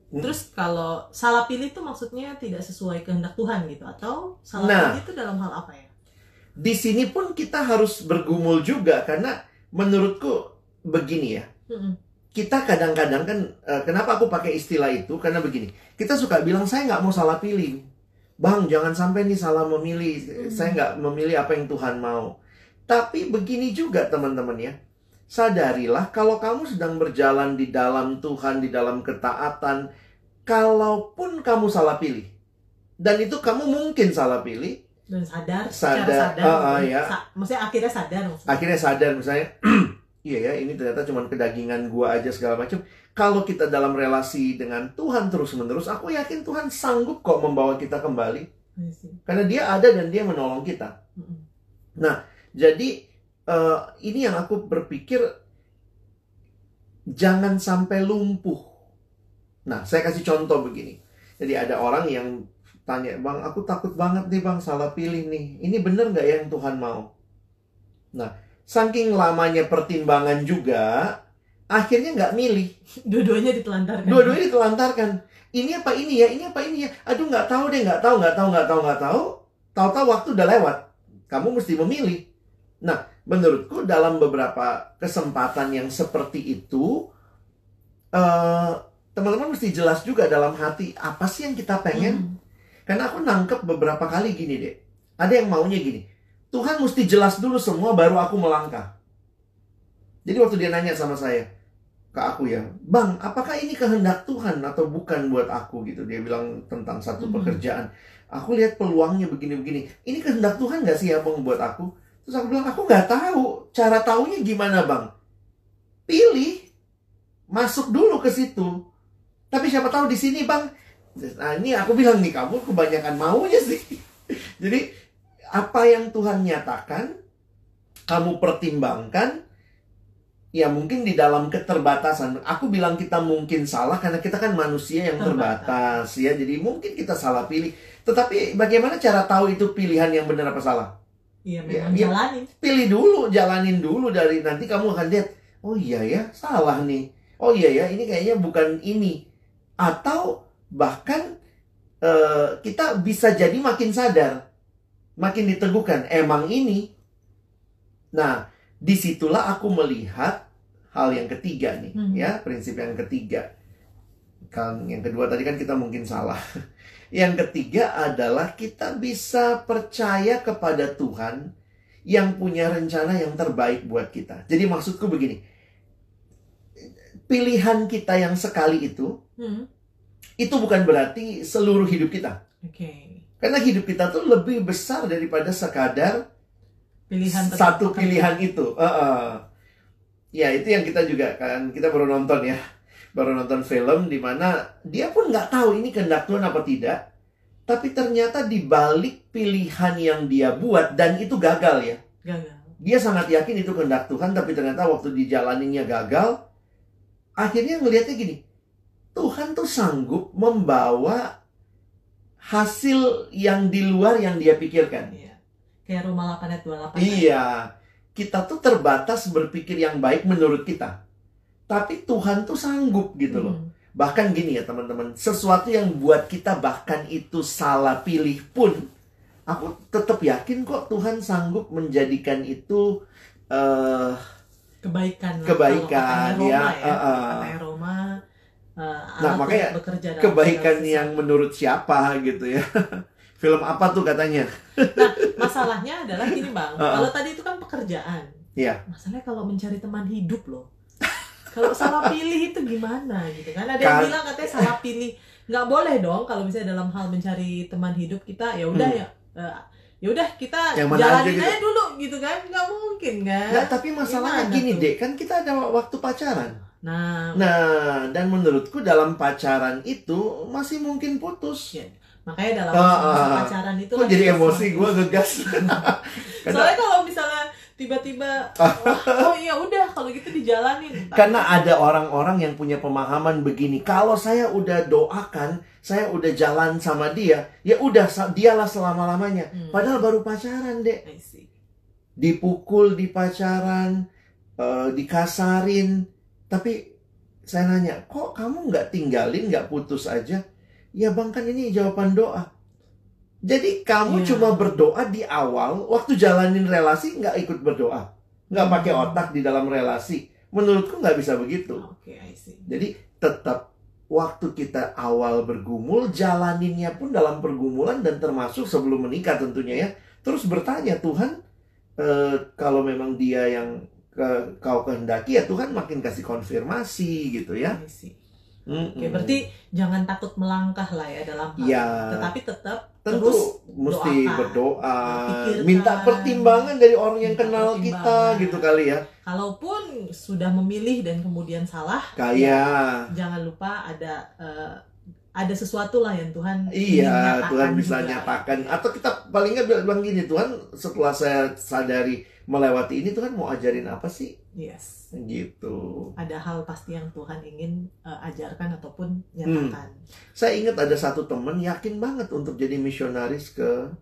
[SPEAKER 2] Hmm.
[SPEAKER 3] Terus kalau salah pilih itu maksudnya tidak sesuai kehendak Tuhan gitu atau salah
[SPEAKER 2] Nah.
[SPEAKER 3] pilih itu dalam hal apa ya?
[SPEAKER 2] Di sini pun kita harus bergumul juga karena menurutku begini ya.
[SPEAKER 3] Hmm,
[SPEAKER 2] Kita kadang-kadang kan eh, kenapa aku pakai istilah itu karena begini. Kita suka bilang saya nggak mau salah pilih. Bang, jangan sampai nih salah memilih.
[SPEAKER 3] Hmm.
[SPEAKER 2] Saya nggak memilih apa yang Tuhan mau. Tapi begini juga teman-teman ya. Sadarilah kalau kamu sedang berjalan di dalam Tuhan, di dalam ketaatan, kalaupun kamu salah pilih. Dan itu kamu mungkin salah pilih,
[SPEAKER 3] Dan sadar,
[SPEAKER 2] Sadar,
[SPEAKER 3] sadar.
[SPEAKER 2] ah,
[SPEAKER 3] mungkin.
[SPEAKER 2] ya.
[SPEAKER 3] Sa- maksudnya akhirnya sadar maksudnya.
[SPEAKER 2] akhirnya sadar misalnya iya ya ini ternyata cuma kedagingan gua aja segala macam kalau kita dalam relasi dengan Tuhan terus menerus aku yakin Tuhan sanggup kok membawa kita kembali
[SPEAKER 3] I see.
[SPEAKER 2] karena dia ada dan dia menolong kita
[SPEAKER 3] Hmm,
[SPEAKER 2] jadi eh, ini yang aku berpikir jangan sampai lumpuh. Nah saya kasih contoh begini. Jadi ada orang yang tanya bang aku takut banget nih bang salah pilih nih. Ini bener nggak ya yang Tuhan mau? Nah saking lamanya pertimbangan juga akhirnya nggak milih.
[SPEAKER 3] Dua-duanya ditelantarkan.
[SPEAKER 2] dua-duanya ditelantarkan. Ini apa ini ya? Ini apa ini ya? Aduh nggak tahu deh nggak tahu nggak tahu nggak tahu nggak tahu. Tahu-tahu waktu udah lewat. Kamu mesti memilih nah menurutku dalam beberapa kesempatan yang seperti itu eh teman-teman mesti jelas juga dalam hati apa sih yang kita pengen
[SPEAKER 3] Hmm,
[SPEAKER 2] karena aku nangkep beberapa kali gini deh ada yang maunya gini Tuhan mesti jelas dulu semua baru aku melangkah jadi waktu dia nanya sama saya ke aku ya, Bang, apakah ini kehendak Tuhan atau bukan buat aku gitu? Dia bilang tentang satu
[SPEAKER 3] Mhm.
[SPEAKER 2] pekerjaan. Aku lihat peluangnya begini-begini. Ini kehendak Tuhan nggak sih ya, Bang, buat aku? Terus aku bilang, aku nggak tahu. Cara taunya gimana, Bang? Pilih, masuk dulu ke situ. Tapi siapa tahu di sini, Bang. Nah, ini aku bilang nih, kamu kebanyakan maunya sih. Jadi, apa yang Tuhan nyatakan, kamu pertimbangkan, ya mungkin di dalam keterbatasan. Aku bilang kita mungkin salah karena kita kan manusia yang terbatas, ya. Jadi mungkin kita salah pilih. Tetapi bagaimana cara tahu itu pilihan yang benar apa salah?
[SPEAKER 3] Iya,
[SPEAKER 2] Ya,
[SPEAKER 3] memang
[SPEAKER 2] ya.
[SPEAKER 3] jalanin.
[SPEAKER 2] Pilih dulu, jalanin dulu dari nanti kamu akan lihat, oh iya ya, salah nih. Oh iya ya, ini kayaknya bukan ini. Atau bahkan eh, kita bisa jadi makin sadar, makin diteguhkan, emang ini. Nah, di situlah aku melihat hal yang ketiga nih,
[SPEAKER 3] Mhm.
[SPEAKER 2] ya prinsip yang ketiga. Kan yang kedua tadi kan kita mungkin salah. Yang ketiga adalah kita bisa percaya kepada Tuhan yang punya rencana yang terbaik buat kita. Jadi maksudku begini, pilihan kita yang sekali itu
[SPEAKER 3] Hmm,
[SPEAKER 2] itu bukan berarti seluruh hidup kita.
[SPEAKER 3] Oke.
[SPEAKER 2] Karena hidup kita tuh lebih besar daripada sekadar
[SPEAKER 3] Pilihan
[SPEAKER 2] satu pilihan itu. Heeh. Ya itu yang kita juga kan kita baru nonton ya, baru nonton film di mana dia pun nggak tahu ini kehendak Tuhan apa tidak. Tapi ternyata di balik pilihan yang dia buat dan itu gagal ya.
[SPEAKER 3] Gagal.
[SPEAKER 2] Dia sangat yakin itu kehendak Tuhan tapi ternyata waktu dijalaninya gagal. Akhirnya ngelihatnya gini, Tuhan tuh sanggup membawa hasil yang di luar yang dia pikirkan.
[SPEAKER 3] Iya. Kayak Roma 8 ayat 28.
[SPEAKER 2] Iya, kita tuh terbatas berpikir yang baik menurut kita. Tapi Tuhan tuh sanggup gitu loh.
[SPEAKER 3] Hmm.
[SPEAKER 2] Bahkan gini ya teman-teman, sesuatu yang buat kita bahkan itu salah pilih pun, aku tetap yakin kok Tuhan sanggup menjadikan itu eh
[SPEAKER 3] Kebaikan.
[SPEAKER 2] Kebaikan, ya,
[SPEAKER 3] ya.
[SPEAKER 2] uh, uh.
[SPEAKER 3] Katanya Roma. eh,
[SPEAKER 2] Nah, makanya kebaikan yang menurut siapa gitu ya. Film apa tuh katanya?
[SPEAKER 3] Nah, masalahnya adalah gini bang,
[SPEAKER 2] Uh-uh.
[SPEAKER 3] kalau tadi itu kan pekerjaan.
[SPEAKER 2] Iya.
[SPEAKER 3] Masalahnya kalau mencari teman hidup loh. Kalau salah pilih itu gimana gitu kan? Ada yang bilang katanya salah pilih. Nggak boleh dong kalau misalnya dalam hal mencari teman hidup kita ya udah
[SPEAKER 2] Hmm.
[SPEAKER 3] ya. eh, ya udah kita
[SPEAKER 2] Yang mana
[SPEAKER 3] jalanin
[SPEAKER 2] aja gitu.
[SPEAKER 3] aja dulu gitu kan? Nggak mungkin kan?
[SPEAKER 2] Nah, tapi masalahnya gini,
[SPEAKER 3] tuh?
[SPEAKER 2] Dek, kan kita ada waktu pacaran.
[SPEAKER 3] Nah,
[SPEAKER 2] Nah, dan menurutku dalam pacaran itu masih mungkin putus.
[SPEAKER 3] Iya. makanya dalam masa
[SPEAKER 2] ah.
[SPEAKER 3] pacaran itu
[SPEAKER 2] Kok jadi emosi gue ngegas?
[SPEAKER 3] Soalnya kalau misalnya tiba-tiba oh, oh iya udah kalau gitu dijalanin.
[SPEAKER 2] karena ada orang-orang yang punya pemahaman begini. Kalau saya udah doakan, saya udah jalan sama dia, ya udah dialah selama-lamanya.
[SPEAKER 3] Hmm.
[SPEAKER 2] Padahal baru pacaran, Dek. Dipukul di pacaran, eh, dikasarin. Tapi saya nanya, kok kamu nggak tinggalin, nggak putus aja? Ya bang kan ini jawaban doa. Jadi kamu
[SPEAKER 3] Iya.
[SPEAKER 2] cuma berdoa di awal, waktu jalanin relasi nggak ikut berdoa, nggak pakai
[SPEAKER 3] Hmm.
[SPEAKER 2] otak di dalam relasi. Menurutku nggak bisa begitu.
[SPEAKER 3] Oke, I see.
[SPEAKER 2] Jadi tetap waktu kita awal bergumul, jalaninnya pun dalam pergumulan dan termasuk sebelum menikah tentunya ya. Terus bertanya Tuhan, eh, kalau memang dia yang ke- kau kehendaki ya Tuhan makin kasih konfirmasi gitu ya.
[SPEAKER 3] I see.
[SPEAKER 2] Mm-mm.
[SPEAKER 3] Oke, berarti jangan takut melangkah lah ya dalam hal ini. Tetapi tetap
[SPEAKER 2] tentu
[SPEAKER 3] terus
[SPEAKER 2] mesti
[SPEAKER 3] doakan.
[SPEAKER 2] berdoa,
[SPEAKER 3] Pikirkan.
[SPEAKER 2] minta pertimbangan dari orang yang kenal kita gitu kali ya.
[SPEAKER 3] kalaupun sudah memilih dan kemudian salah, ya,
[SPEAKER 2] Kayak
[SPEAKER 3] jangan lupa ada eh, ada sesuatu lah yang Tuhan
[SPEAKER 2] Iya, Tuhan bisa
[SPEAKER 3] juga.
[SPEAKER 2] nyatakan. Atau kita paling nggak bilang gini, Tuhan setelah saya sadari melewati ini, Tuhan mau ajarin apa sih?
[SPEAKER 3] Yes.
[SPEAKER 2] Gitu.
[SPEAKER 3] Ada hal pasti yang Tuhan ingin eh, ajarkan ataupun
[SPEAKER 2] Hmm.
[SPEAKER 3] nyatakan.
[SPEAKER 2] Saya ingat ada satu teman yakin banget untuk jadi misionaris ke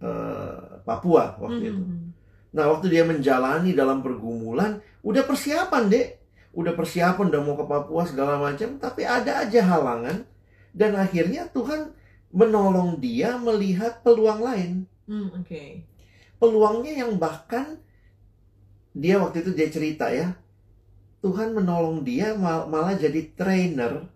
[SPEAKER 2] eh, Papua waktu itu.
[SPEAKER 3] Hmm.
[SPEAKER 2] Nah, waktu dia menjalani dalam pergumulan, udah persiapan, Dek. Udah persiapan, udah mau ke Papua segala macam, tapi ada aja halangan. Dan akhirnya Tuhan menolong dia melihat peluang lain.
[SPEAKER 3] Hmm, Oke.
[SPEAKER 2] peluangnya yang bahkan dia waktu itu dia cerita ya Tuhan menolong dia mal- malah jadi trainer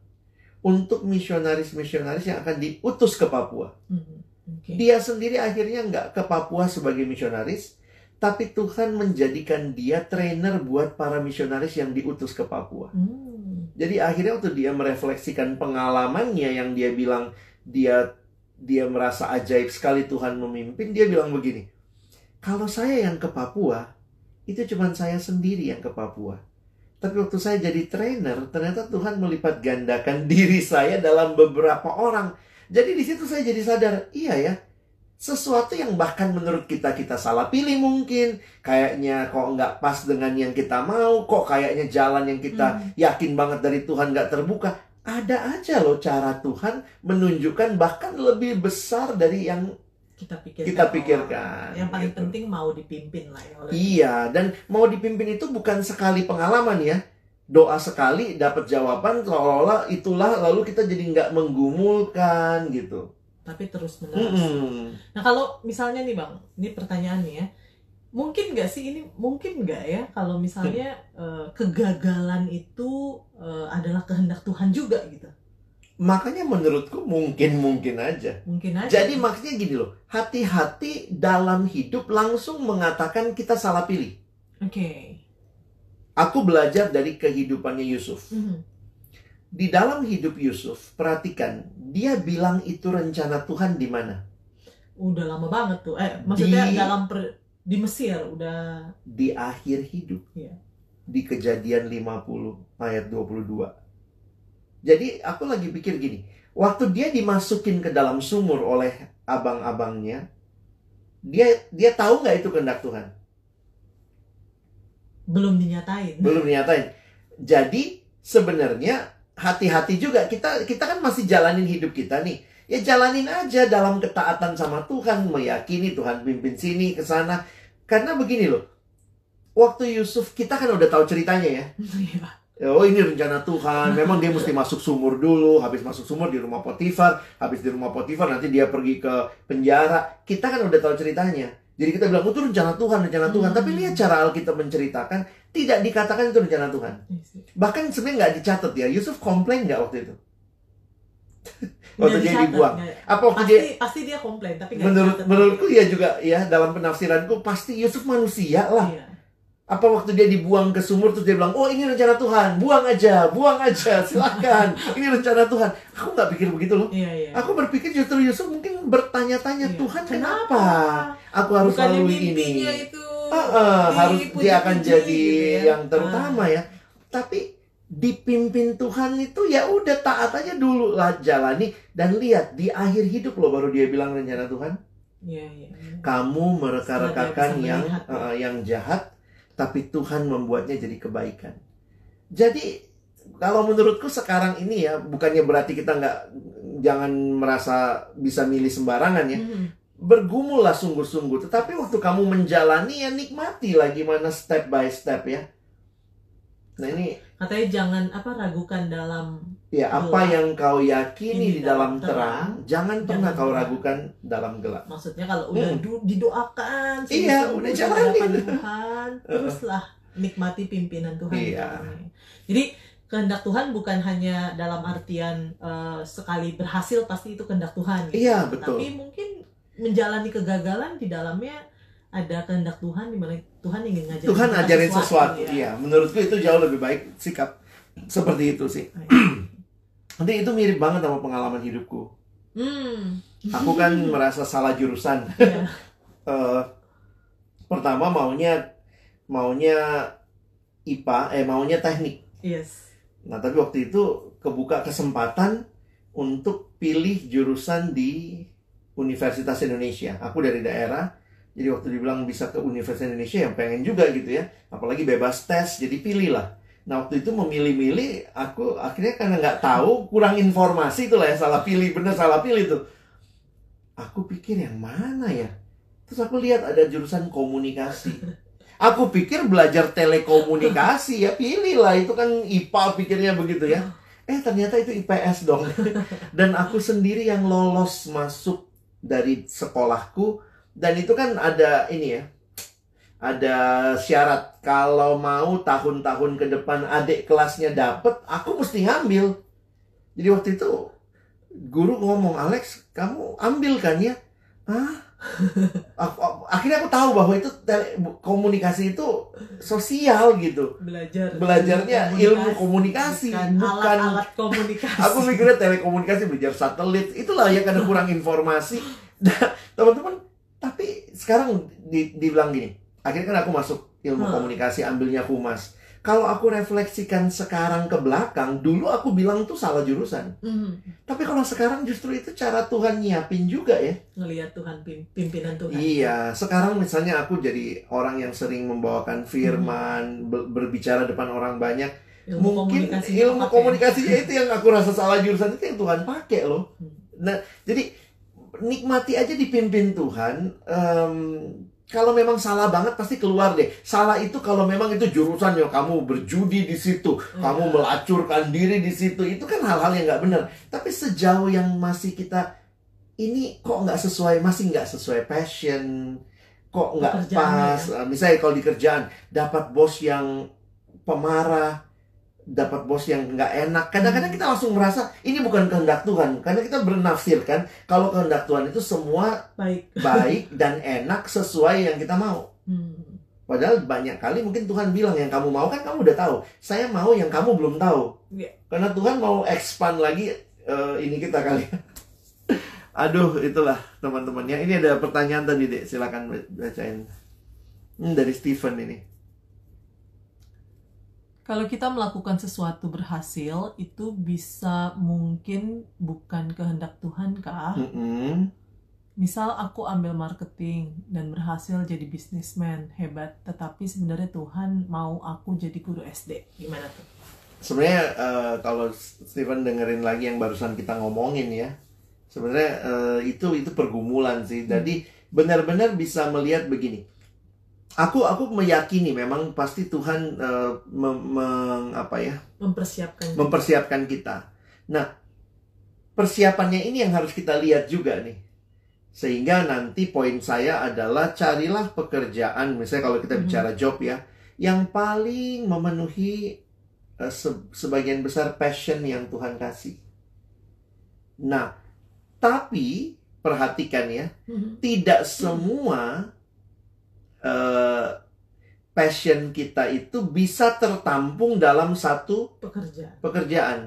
[SPEAKER 2] untuk misionaris-misionaris yang akan diutus ke Papua.
[SPEAKER 3] Hmm, Oke.
[SPEAKER 2] Dia sendiri akhirnya nggak ke Papua sebagai misionaris, tapi Tuhan menjadikan dia trainer buat para misionaris yang diutus ke Papua.
[SPEAKER 3] Hmm.
[SPEAKER 2] Jadi akhirnya waktu dia merefleksikan pengalamannya yang dia bilang dia dia merasa ajaib sekali Tuhan memimpin, dia bilang begini, kalau saya yang ke Papua, itu cuma saya sendiri yang ke Papua. Tapi waktu saya jadi trainer, ternyata Tuhan melipat gandakan diri saya dalam beberapa orang. Jadi di situ saya jadi sadar, iya ya, sesuatu yang bahkan menurut kita kita salah pilih mungkin kayaknya kok nggak pas dengan yang kita mau kok kayaknya jalan yang kita
[SPEAKER 3] Hmm.
[SPEAKER 2] yakin banget dari Tuhan nggak terbuka ada aja loh cara Tuhan menunjukkan bahkan lebih besar dari yang
[SPEAKER 3] kita pikirkan.
[SPEAKER 2] Kita pikirkan,
[SPEAKER 3] Yang paling
[SPEAKER 2] gitu.
[SPEAKER 3] penting mau dipimpin lah ya oleh
[SPEAKER 2] Iya, dan mau dipimpin itu bukan sekali pengalaman ya. Doa sekali dapat jawaban seolah-olah itulah lalu kita jadi nggak menggumulkan gitu.
[SPEAKER 3] tapi terus menerus.
[SPEAKER 2] Mm-mm.
[SPEAKER 3] Nah kalau misalnya nih bang, ini pertanyaan nih ya, mungkin nggak sih ini mungkin nggak ya kalau misalnya eh, kegagalan itu eh, adalah kehendak Tuhan juga gitu,
[SPEAKER 2] Makanya menurutku mungkin-mungkin aja.
[SPEAKER 3] mungkin aja.
[SPEAKER 2] Jadi maksudnya gini loh, hati-hati dalam hidup langsung mengatakan kita salah pilih.
[SPEAKER 3] Oke.
[SPEAKER 2] Aku belajar dari kehidupannya Yusuf.
[SPEAKER 3] Mhm.
[SPEAKER 2] Di dalam hidup Yusuf, perhatikan, dia bilang itu rencana Tuhan di mana?
[SPEAKER 3] Udah lama banget tuh. Eh maksudnya
[SPEAKER 2] Di-
[SPEAKER 3] dalam per- di Mesir udah
[SPEAKER 2] di akhir hidup.
[SPEAKER 3] Iya.
[SPEAKER 2] Di kejadian 50 ayat 22. Jadi aku lagi pikir gini, waktu dia dimasukin ke dalam sumur oleh abang-abangnya, dia dia tahu nggak itu kehendak Tuhan?
[SPEAKER 3] belum dinyatain.
[SPEAKER 2] Belum nyatain. Jadi sebenarnya hati-hati juga kita kita kan masih jalanin hidup kita nih. Ya jalanin aja dalam ketaatan sama Tuhan, meyakini Tuhan pimpin sini ke sana. Karena begini loh. Waktu Yusuf kita kan udah tahu ceritanya ya. Oh ini rencana Tuhan. Memang dia mesti masuk sumur dulu. Habis masuk sumur di rumah Potifar. Habis di rumah Potifar nanti dia pergi ke penjara. Kita kan udah tahu ceritanya. Jadi kita bilang, oh, itu rencana Tuhan, rencana Tuhan.
[SPEAKER 3] Hmm.
[SPEAKER 2] Tapi lihat cara Alkitab menceritakan, tidak dikatakan itu rencana Tuhan.
[SPEAKER 3] Iya.
[SPEAKER 2] Bahkan sebenarnya nggak dicatat ya. Yusuf komplain nggak waktu itu? waktu dia dibuang. Apa waktu
[SPEAKER 3] Pasti
[SPEAKER 2] dia...
[SPEAKER 3] pasti dia komplain tapi nggak
[SPEAKER 2] Menurut menurutku ya juga ya dalam penafsiranku pasti Yusuf manusia lah.
[SPEAKER 3] Iya.
[SPEAKER 2] Apa waktu dia dibuang ke sumur terus dia bilang, oh ini rencana Tuhan, buang aja, buang aja, silakan, ini rencana Tuhan. Aku nggak pikir begitu loh.
[SPEAKER 3] Iya, iya.
[SPEAKER 2] Aku berpikir justru Yusuf mungkin bertanya-tanya
[SPEAKER 3] Iya.
[SPEAKER 2] Tuhan kenapa? Aku harus
[SPEAKER 3] Bukannya
[SPEAKER 2] melalui ini.
[SPEAKER 3] itu
[SPEAKER 2] Ah, ah, harus
[SPEAKER 3] dipuji-puji
[SPEAKER 2] dia akan jadi
[SPEAKER 3] gitu ya.
[SPEAKER 2] yang terutama ya. Tapi dipimpin Tuhan itu ya udah taat aja dulu lah jalani dan lihat di akhir hidup loh baru dia bilang rencana Tuhan.
[SPEAKER 3] Iya, iya. iya.
[SPEAKER 2] Kamu mereka-rekakan yang
[SPEAKER 3] ya.
[SPEAKER 2] eh, yang jahat, tapi Tuhan membuatnya jadi kebaikan. Jadi kalau menurutku sekarang ini ya bukannya berarti kita nggak jangan merasa bisa milih sembarangan ya.
[SPEAKER 3] Mhm.
[SPEAKER 2] Bergumullah sungguh-sungguh. Tetapi waktu kamu menjalani ya nikmati lah gimana step by step ya. Nah ini
[SPEAKER 3] Katanya jangan apa ragukan dalam
[SPEAKER 2] ya apa
[SPEAKER 3] Gelap.
[SPEAKER 2] yang kau yakini
[SPEAKER 3] Ini
[SPEAKER 2] di dalam
[SPEAKER 3] dalam
[SPEAKER 2] terang, jangan pernah
[SPEAKER 3] jangan
[SPEAKER 2] kau ragukan dalam gelap.
[SPEAKER 3] maksudnya kalau udah
[SPEAKER 2] Hmm.
[SPEAKER 3] didoakan
[SPEAKER 2] Iya, udah jalanin.
[SPEAKER 3] Tuhan teruslah nikmati pimpinan Tuhan
[SPEAKER 2] Iya.
[SPEAKER 3] jadi kehendak Tuhan bukan hanya dalam artian eh, sekali berhasil pasti itu kehendak Tuhan gitu.
[SPEAKER 2] Iya, betul.
[SPEAKER 3] tapi mungkin menjalani kegagalan di dalamnya ada kehendak Tuhan di mana Tuhan ingin ngajarin
[SPEAKER 2] Tuhan
[SPEAKER 3] kita
[SPEAKER 2] ajarin sesuatu,
[SPEAKER 3] ya.
[SPEAKER 2] iya. Menurutku itu jauh lebih baik sikap seperti itu sih. Nanti itu mirip banget sama pengalaman hidupku.
[SPEAKER 3] Hmm.
[SPEAKER 2] Aku kan merasa salah jurusan.
[SPEAKER 3] Iya.
[SPEAKER 2] Eh, pertama maunya maunya IPA, eh maunya teknik.
[SPEAKER 3] Yes.
[SPEAKER 2] Nah tapi waktu itu kebuka kesempatan untuk pilih jurusan di Universitas Indonesia. Aku dari daerah, jadi waktu dibilang bisa ke Universitas Indonesia yang pengen juga gitu ya. Apalagi bebas tes, jadi pilih lah. Nah waktu itu memilih-milih, aku akhirnya karena nggak tahu, kurang informasi itulah ya salah pilih, bener salah pilih tuh. Aku pikir yang mana ya? Terus aku lihat ada jurusan komunikasi. Aku pikir belajar telekomunikasi ya pilih lah itu kan IPA pikirnya begitu ya. Eh ternyata itu IPS dong. Dan aku sendiri yang lolos masuk dari sekolahku dan itu kan ada ini ya. Ada syarat kalau mau tahun-tahun ke depan adik kelasnya dapet, aku mesti ngambil. Jadi waktu itu guru ngomong, "Alex, kamu ambil kan ya?" Hah? Aku- aku- akhirnya aku tahu bahwa itu tele- komunikasi itu sosial gitu.
[SPEAKER 3] Belajar
[SPEAKER 2] Belajarnya ilmu komunikasi,
[SPEAKER 3] bukan
[SPEAKER 2] bukan-
[SPEAKER 3] alat-alat komunikasi.
[SPEAKER 2] Aku mikirnya telekomunikasi belajar satelit. Itulah ya karena kurang informasi. Nah, teman-teman, tapi sekarang di- dibilang gini. Akhirnya kan aku masuk ilmu
[SPEAKER 3] Hmm.
[SPEAKER 2] komunikasi, ambilnya humas. Kalau aku refleksikan sekarang ke belakang, dulu aku bilang tuh salah jurusan.
[SPEAKER 3] Hmm.
[SPEAKER 2] Tapi kalau sekarang justru itu cara Tuhan nyiapin juga ya.
[SPEAKER 3] Ngelihat Tuhan pim- pimpinan Tuhan.
[SPEAKER 2] Iya, sekarang misalnya aku jadi orang yang sering membawakan firman, ber- berbicara depan orang banyak.
[SPEAKER 3] Ilmu
[SPEAKER 2] Mungkin
[SPEAKER 3] komunikasinya
[SPEAKER 2] ilmu komunikasinya itu yang aku rasa salah jurusan itu yang Tuhan pakai loh.
[SPEAKER 3] Hmm.
[SPEAKER 2] Nah, jadi nikmati aja dipimpin Tuhan. Em, kalau memang salah banget pasti keluar deh. Salah itu kalau memang itu jurusan yang kamu berjudi di situ, kamu
[SPEAKER 3] Iya.
[SPEAKER 2] melacurkan diri di situ, itu kan hal-hal yang nggak benar. Tapi sejauh yang masih kita ini kok nggak sesuai, masih nggak sesuai passion, kok nggak pas. Eh, Misalnya kalau di kerjaan dapat bos yang pemarah, dapat bos yang nggak enak. Kadang-kadang kita langsung merasa ini bukan kehendak Tuhan, karena kita bernafsirkan kalau kehendak Tuhan itu semua
[SPEAKER 3] Baik.
[SPEAKER 2] baik dan enak sesuai yang kita mau.
[SPEAKER 3] Hmm.
[SPEAKER 2] Padahal banyak kali mungkin Tuhan bilang yang kamu mau kan kamu udah tahu. Saya mau yang kamu belum tahu.
[SPEAKER 3] Iya.
[SPEAKER 2] Karena Tuhan mau expand lagi eh, ini kita kali. Aduh, itulah teman-temannya. Ini ada pertanyaan tadi, Dek. Silakan bacain. Hmm, dari Steven ini.
[SPEAKER 3] Kalau kita melakukan sesuatu berhasil, itu bisa mungkin bukan kehendak Tuhan kah?
[SPEAKER 2] Mm-mm.
[SPEAKER 3] Misal aku ambil marketing dan berhasil jadi bisnismen hebat, tetapi sebenarnya Tuhan mau aku jadi guru SD. Gimana tuh?
[SPEAKER 2] Sebenarnya eh, kalau Steven dengerin lagi yang barusan kita ngomongin ya, sebenarnya eh, itu itu pergumulan sih. Jadi benar-benar bisa melihat begini. Aku aku meyakini memang pasti Tuhan eh, mem- meng- apa ya
[SPEAKER 3] Mempersiapkan.
[SPEAKER 2] mempersiapkan kita. Nah persiapannya ini yang harus kita lihat juga nih. Sehingga nanti poin saya adalah carilah pekerjaan, misalnya kalau kita
[SPEAKER 3] Mhm.
[SPEAKER 2] bicara job ya, yang paling memenuhi eh, se- sebagian besar passion yang Tuhan kasih. Nah, tapi perhatikan ya,
[SPEAKER 3] Mhm.
[SPEAKER 2] tidak semua eh, passion kita itu bisa tertampung dalam satu
[SPEAKER 3] Pekerjaan.
[SPEAKER 2] pekerjaan.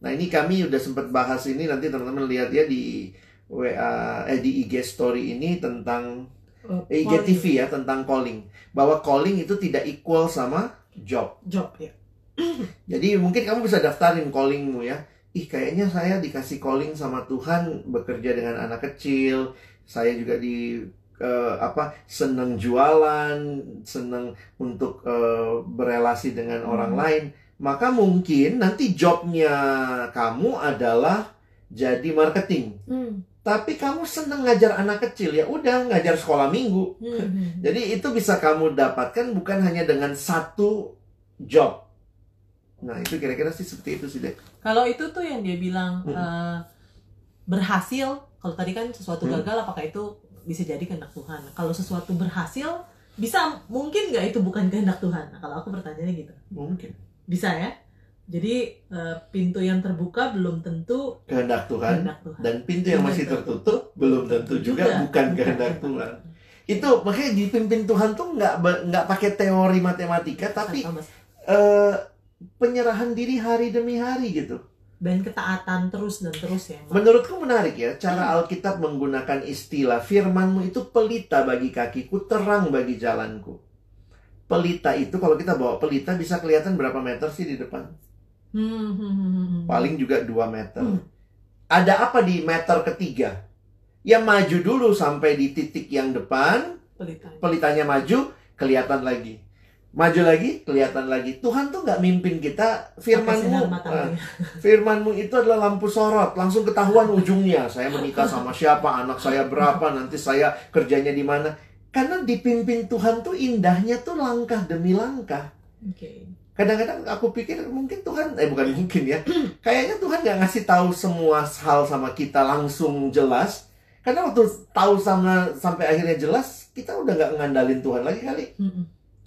[SPEAKER 2] Nah ini kami udah sempat bahas ini nanti teman-teman lihat ya di WA eh di IG story ini tentang
[SPEAKER 3] Uh,
[SPEAKER 2] eh, IGTV ya tentang calling bahwa calling itu tidak equal sama job.
[SPEAKER 3] Job ya.
[SPEAKER 2] Jadi mungkin kamu bisa daftarin callingmu ya. Ih kayaknya saya dikasih calling sama Tuhan bekerja dengan anak kecil. Saya juga di eh, apa seneng jualan, seneng untuk eh, berelasi dengan
[SPEAKER 3] Hmm.
[SPEAKER 2] orang lain. Maka mungkin nanti jobnya kamu adalah jadi marketing.
[SPEAKER 3] Hmm.
[SPEAKER 2] Tapi kamu seneng ngajar anak kecil ya udah ngajar sekolah minggu.
[SPEAKER 3] Hmm.
[SPEAKER 2] Jadi itu bisa kamu dapatkan bukan hanya dengan satu job. Nah itu kira-kira sih seperti itu sih deh.
[SPEAKER 3] Kalau itu tuh yang dia bilang
[SPEAKER 2] Mm.
[SPEAKER 3] eh, berhasil, kalau tadi kan sesuatu
[SPEAKER 2] Mm.
[SPEAKER 3] gagal, apakah itu bisa jadi kehendak Tuhan? Kalau sesuatu berhasil, bisa mungkin nggak itu bukan kehendak Tuhan? Nah, kalau aku bertanya gitu,
[SPEAKER 2] Mungkin
[SPEAKER 3] bisa ya? Jadi eh, pintu yang terbuka belum tentu
[SPEAKER 2] kehendak Tuhan
[SPEAKER 3] kehendak Tuhan.
[SPEAKER 2] dan pintu yang masih tertutup belum tentu juga bukan kehendak Tuhan. Itu makanya dipimpin Tuhan tuh nggak nggak pakai teori matematika tapi eh, penyerahan diri hari demi hari gitu.
[SPEAKER 3] Dan ketaatan terus dan terus ya. Mak.
[SPEAKER 2] Menurutku menarik ya cara Alkitab menggunakan istilah firmanmu itu pelita bagi kakiku, terang bagi jalanku. Pelita itu kalau kita bawa pelita bisa kelihatan berapa meter sih di depan?
[SPEAKER 3] Hmm, hmm, hmm, hmm, hmm.
[SPEAKER 2] Paling juga 2 meter.
[SPEAKER 3] Hmm.
[SPEAKER 2] Ada apa di meter ketiga? Ya maju dulu sampai di titik yang depan,
[SPEAKER 3] Pelita.
[SPEAKER 2] pelitanya maju, kelihatan lagi. Maju lagi, kelihatan lagi. Tuhan tuh nggak mimpin kita, firmanmu, eh, firmanmu itu adalah lampu sorot, langsung ketahuan ujungnya. Saya menikah sama siapa, anak saya berapa, nanti saya kerjanya di mana. Karena dipimpin Tuhan tuh indahnya tuh langkah demi langkah. Kadang-kadang aku pikir mungkin Tuhan, eh bukan mungkin ya, kayaknya Tuhan nggak ngasih tahu semua hal sama kita langsung jelas. Karena waktu tahu sama sampai akhirnya jelas, kita udah nggak ngandalin Tuhan lagi kali.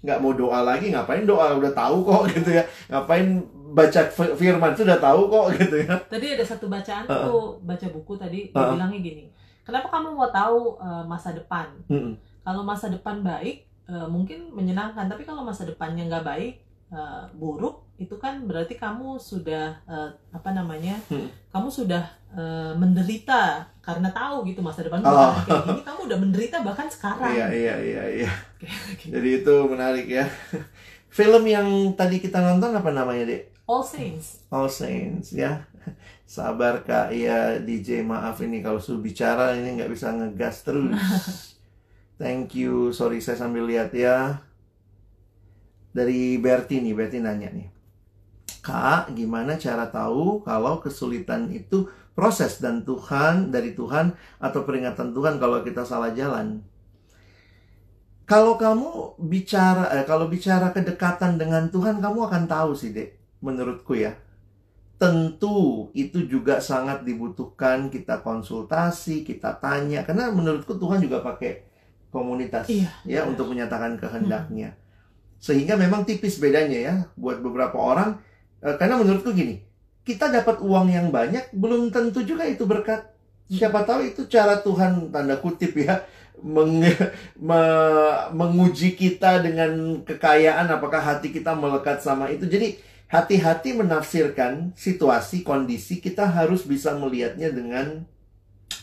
[SPEAKER 2] Nggak mau doa lagi, ngapain doa udah tahu kok gitu ya. Ngapain baca fi- firman sudah tahu kok gitu ya.
[SPEAKER 3] Tadi ada satu bacaan
[SPEAKER 2] Uh-uh.
[SPEAKER 3] tuh baca buku tadi dia
[SPEAKER 2] Uh-uh.
[SPEAKER 3] bilangnya gini. Kenapa kamu mau tahu eh, masa depan?
[SPEAKER 2] Mm-mm.
[SPEAKER 3] Kalau masa depan baik eh, mungkin menyenangkan, tapi kalau masa depannya nggak baik, eh, buruk, itu kan berarti kamu sudah eh, apa namanya?
[SPEAKER 2] Hmm.
[SPEAKER 3] Kamu sudah eh, menderita karena tahu gitu masa depan
[SPEAKER 2] Oh.
[SPEAKER 3] kayak gini. Kamu udah menderita bahkan sekarang.
[SPEAKER 2] Iya iya iya iya.
[SPEAKER 3] Oke.
[SPEAKER 2] Jadi itu menarik ya. Film yang tadi kita nonton apa namanya, Dek?
[SPEAKER 3] All Saints.
[SPEAKER 2] All Saints, ya. Sabar Kak, ya DJ maaf ini kalau suruh bicara ini nggak bisa ngegas terus. Thank you, sorry saya sambil lihat ya. Dari Berti nih, Berti nanya nih. Kak, gimana cara tahu kalau kesulitan itu proses dan Tuhan dari Tuhan atau peringatan Tuhan kalau kita salah jalan? Kalau kamu bicara, eh, kalau bicara kedekatan dengan Tuhan, kamu akan tahu sih, Dek. Menurutku ya. Tentu itu juga sangat dibutuhkan kita konsultasi, kita tanya. Karena menurutku Tuhan juga pakai komunitas
[SPEAKER 3] Iya,
[SPEAKER 2] ya
[SPEAKER 3] iya.
[SPEAKER 2] untuk menyatakan kehendaknya. Sehingga memang tipis bedanya ya buat beberapa orang. Eh, karena menurutku gini, kita dapat uang yang banyak belum tentu juga itu berkat. Siapa tahu itu cara Tuhan tanda kutip ya meng- me- menguji kita dengan kekayaan apakah hati kita melekat sama itu. Jadi hati-hati menafsirkan situasi kondisi kita harus bisa melihatnya dengan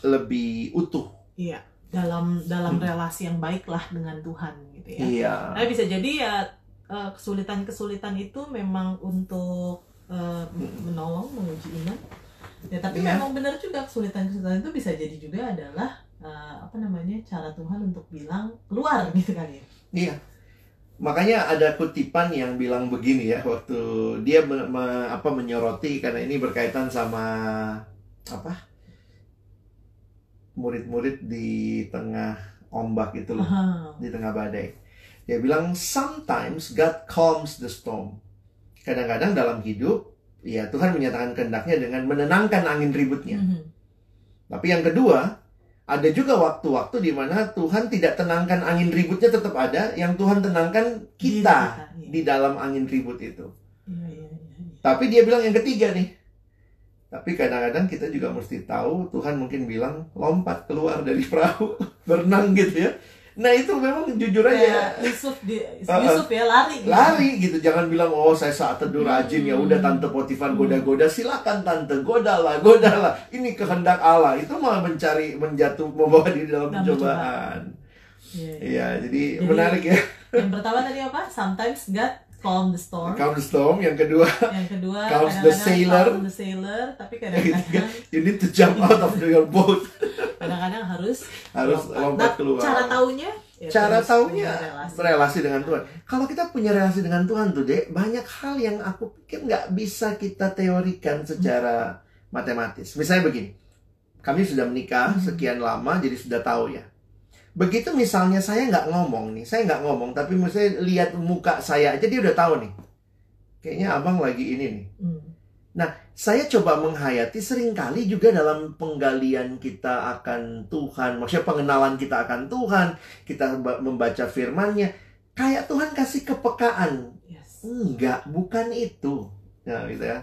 [SPEAKER 2] lebih utuh.
[SPEAKER 3] Iya, dalam dalam
[SPEAKER 2] Hmm.
[SPEAKER 3] relasi yang baik lah dengan Tuhan gitu ya.
[SPEAKER 2] Iya.
[SPEAKER 3] Nah, bisa jadi ya eh, kesulitan-kesulitan itu memang untuk eh, menolong menguji iman. Ya, tapi
[SPEAKER 2] Iya.
[SPEAKER 3] memang benar juga kesulitan-kesulitan itu bisa jadi juga adalah eh, apa namanya cara Tuhan untuk bilang keluar gitu kan ya.
[SPEAKER 2] Iya. Makanya ada kutipan yang bilang begini ya waktu dia me- me- apa menyoroti karena ini berkaitan sama apa? Murid-murid di tengah ombak itu loh,
[SPEAKER 3] Aha.
[SPEAKER 2] di tengah badai. Dia bilang sometimes God calms the storm. Kadang-kadang dalam hidup ya Tuhan menyatakan kehendaknya dengan menenangkan angin ributnya.
[SPEAKER 3] Mhm.
[SPEAKER 2] Tapi yang kedua, ada juga waktu-waktu di mana Tuhan tidak tenangkan angin ributnya tetap ada, yang Tuhan tenangkan kita
[SPEAKER 3] iya.
[SPEAKER 2] di dalam angin ribut itu.
[SPEAKER 3] Iya, iya, iya, iya.
[SPEAKER 2] Tapi dia bilang yang ketiga nih. Tapi kadang-kadang kita juga mesti tahu Tuhan mungkin bilang lompat keluar dari perahu, berenang gitu ya. Nah itu memang jujur aja
[SPEAKER 3] Kayak Yusuf di
[SPEAKER 2] Uh-uh.
[SPEAKER 3] Yusuf ya lari. gitu.
[SPEAKER 2] lari gitu jangan bilang oh saya saat teduh rajin ya udah
[SPEAKER 3] Hmm.
[SPEAKER 2] tante Potifar goda-goda silakan tante godalah godalah ini kehendak Allah itu malah mencari menjatuh membawa diri dalam pencobaan
[SPEAKER 3] Iya, iya
[SPEAKER 2] jadi,
[SPEAKER 3] Jadi-
[SPEAKER 2] menarik ya
[SPEAKER 3] Yang pertama tadi apa? Sometimes God calm the storm.
[SPEAKER 2] calm the storm yang kedua
[SPEAKER 3] Yang kedua
[SPEAKER 2] Calms the sailor.
[SPEAKER 3] calm the sailor, tapi kadang-kadang
[SPEAKER 2] you need to jump out of your boat
[SPEAKER 3] kadang-kadang harus
[SPEAKER 2] harus lompat
[SPEAKER 3] Nah,
[SPEAKER 2] keluar
[SPEAKER 3] Cara taunya? ya
[SPEAKER 2] cara taunya
[SPEAKER 3] relasi.
[SPEAKER 2] relasi dengan Tuhan. Kalau kita punya relasi dengan Tuhan tuh, Dek, banyak hal yang aku pikir nggak bisa kita teorikan secara matematis. Misalnya begini, kami sudah menikah
[SPEAKER 3] Hmm.
[SPEAKER 2] sekian lama, jadi sudah tahu ya. Begitu misalnya saya nggak ngomong nih, saya nggak ngomong, tapi misalnya lihat muka saya aja dia udah tahu nih. Kayaknya abang lagi ini nih.
[SPEAKER 3] Hmm.
[SPEAKER 2] Saya coba menghayati sering kali juga dalam penggalian kita akan Tuhan, maksudnya pengenalan kita akan Tuhan, kita ba- membaca firman-Nya, kayak Tuhan kasih kepekaan.
[SPEAKER 3] Yes.
[SPEAKER 2] Enggak, bukan itu. Nah, gitu ya.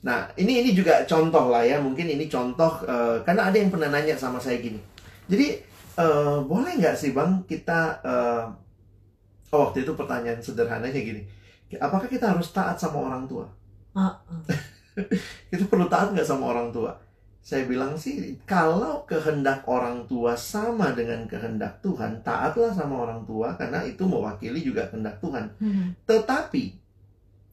[SPEAKER 2] Nah, ini ini juga contoh lah ya, mungkin ini contoh eh, karena ada yang pernah nanya sama saya gini. Jadi, eh, boleh nggak sih Bang kita eh, oh, waktu itu pertanyaan sederhananya gini. Apakah kita harus taat sama orang tua?
[SPEAKER 3] Ah, ah.
[SPEAKER 2] kita perlu taat nggak sama orang tua? Saya bilang sih, kalau kehendak orang tua sama dengan kehendak Tuhan, taatlah sama orang tua karena itu mewakili juga kehendak Tuhan.
[SPEAKER 3] Hmm.
[SPEAKER 2] Tetapi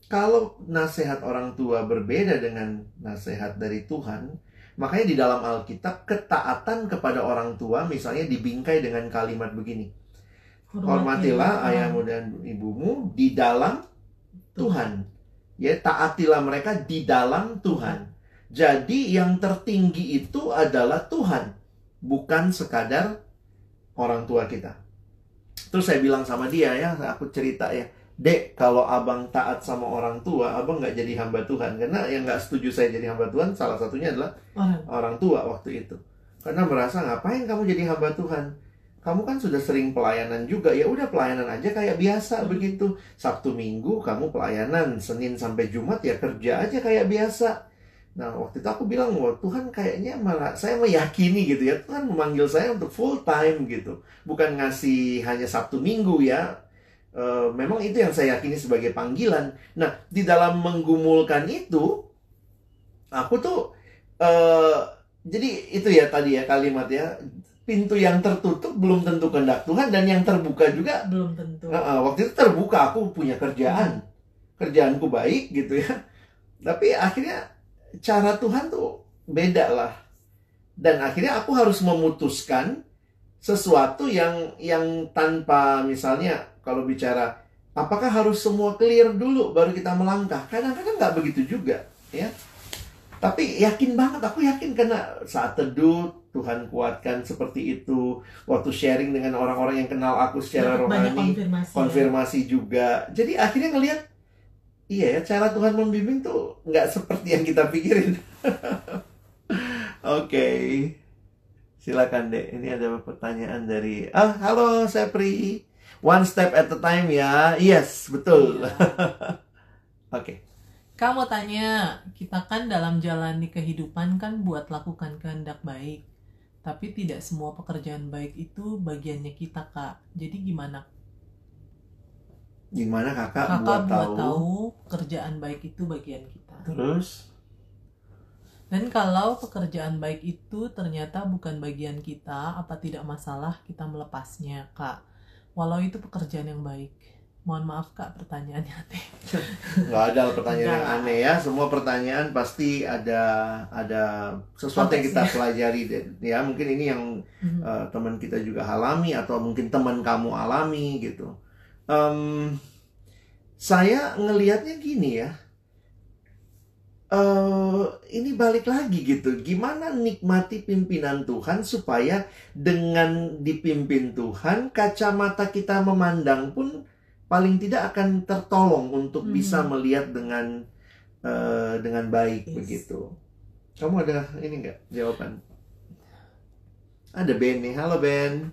[SPEAKER 2] kalau nasihat orang tua berbeda dengan nasihat dari Tuhan, makanya di dalam Alkitab ketaatan kepada orang tua misalnya dibingkai dengan kalimat begini. Hormatilah ayahmu dan ibumu di dalam Tuhan. Ya, taatilah mereka di dalam Tuhan. Jadi yang tertinggi itu adalah Tuhan, bukan sekadar orang tua kita. Terus saya bilang sama dia ya, aku cerita ya, Dek, kalau abang taat sama orang tua, abang nggak jadi hamba Tuhan. Karena yang nggak setuju saya jadi hamba Tuhan, salah satunya adalah
[SPEAKER 3] Orang.
[SPEAKER 2] orang tua waktu itu. Karena merasa ngapain kamu jadi hamba Tuhan? Kamu kan sudah sering pelayanan juga, ya udah pelayanan aja kayak biasa
[SPEAKER 3] Hmm.
[SPEAKER 2] begitu. Sabtu Minggu kamu pelayanan, Senin sampai Jumat ya kerja aja kayak biasa. Nah waktu itu aku bilang, wah Tuhan kayaknya malah saya meyakini gitu ya, Tuhan memanggil saya untuk full time gitu, bukan ngasih hanya Sabtu Minggu ya. Eh, memang itu yang saya yakini sebagai panggilan. Nah di dalam menggumulkan itu, aku tuh eh jadi itu ya tadi ya kalimat ya pintu yang tertutup belum tentu kehendak Tuhan dan yang terbuka juga.
[SPEAKER 3] Belum tentu.
[SPEAKER 2] Uh, uh, waktu itu terbuka aku punya kerjaan. Kerjaanku baik gitu ya. Tapi akhirnya cara Tuhan tuh beda lah. Dan akhirnya aku harus memutuskan sesuatu yang yang tanpa misalnya kalau bicara apakah harus semua clear dulu baru kita melangkah? Kadang-kadang nggak begitu juga ya. Tapi yakin banget aku yakin karena saat teduh Tuhan kuatkan seperti itu. Waktu sharing dengan orang-orang yang kenal aku secara
[SPEAKER 3] banyak
[SPEAKER 2] rohani
[SPEAKER 3] konfirmasi, ya.
[SPEAKER 2] konfirmasi juga. Jadi akhirnya ngelihat iya ya cara Tuhan membimbing tuh nggak seperti yang kita pikirin. Oke silakan deh. Ini ada pertanyaan dari ah halo Sepri one step at a time ya yes betul
[SPEAKER 3] Iya.
[SPEAKER 2] oke
[SPEAKER 3] Kamu tanya, kita kan dalam jalani kehidupan kan buat lakukan kehendak baik. Tapi tidak semua pekerjaan baik itu bagiannya kita, Kak. Jadi gimana?
[SPEAKER 2] gimana kakak,
[SPEAKER 3] Kakak
[SPEAKER 2] buat,
[SPEAKER 3] buat
[SPEAKER 2] tahu,
[SPEAKER 3] tahu pekerjaan baik itu bagian kita.
[SPEAKER 2] terus
[SPEAKER 3] Dan kalau pekerjaan baik itu ternyata bukan bagian kita, apa tidak masalah kita melepasnya, Kak? Walau itu pekerjaan yang baik. Mohon maaf, Kak, pertanyaannya aneh.
[SPEAKER 2] nggak ada pertanyaan yang aneh ya semua pertanyaan pasti ada ada sesuatu yang kita pelajari ya mungkin ini yang
[SPEAKER 3] Mhm.
[SPEAKER 2] eh, teman kita juga alami atau mungkin teman kamu alami gitu Em, saya ngelihatnya gini ya eh ini balik lagi gitu. Gimana nikmati pimpinan Tuhan supaya dengan dipimpin Tuhan kacamata kita memandang pun paling tidak akan tertolong untuk
[SPEAKER 3] Hmm.
[SPEAKER 2] bisa melihat dengan eh, dengan baik
[SPEAKER 3] Yes.
[SPEAKER 2] begitu. Kamu ada ini nggak? Jawaban? Ada Ben nih. Halo Ben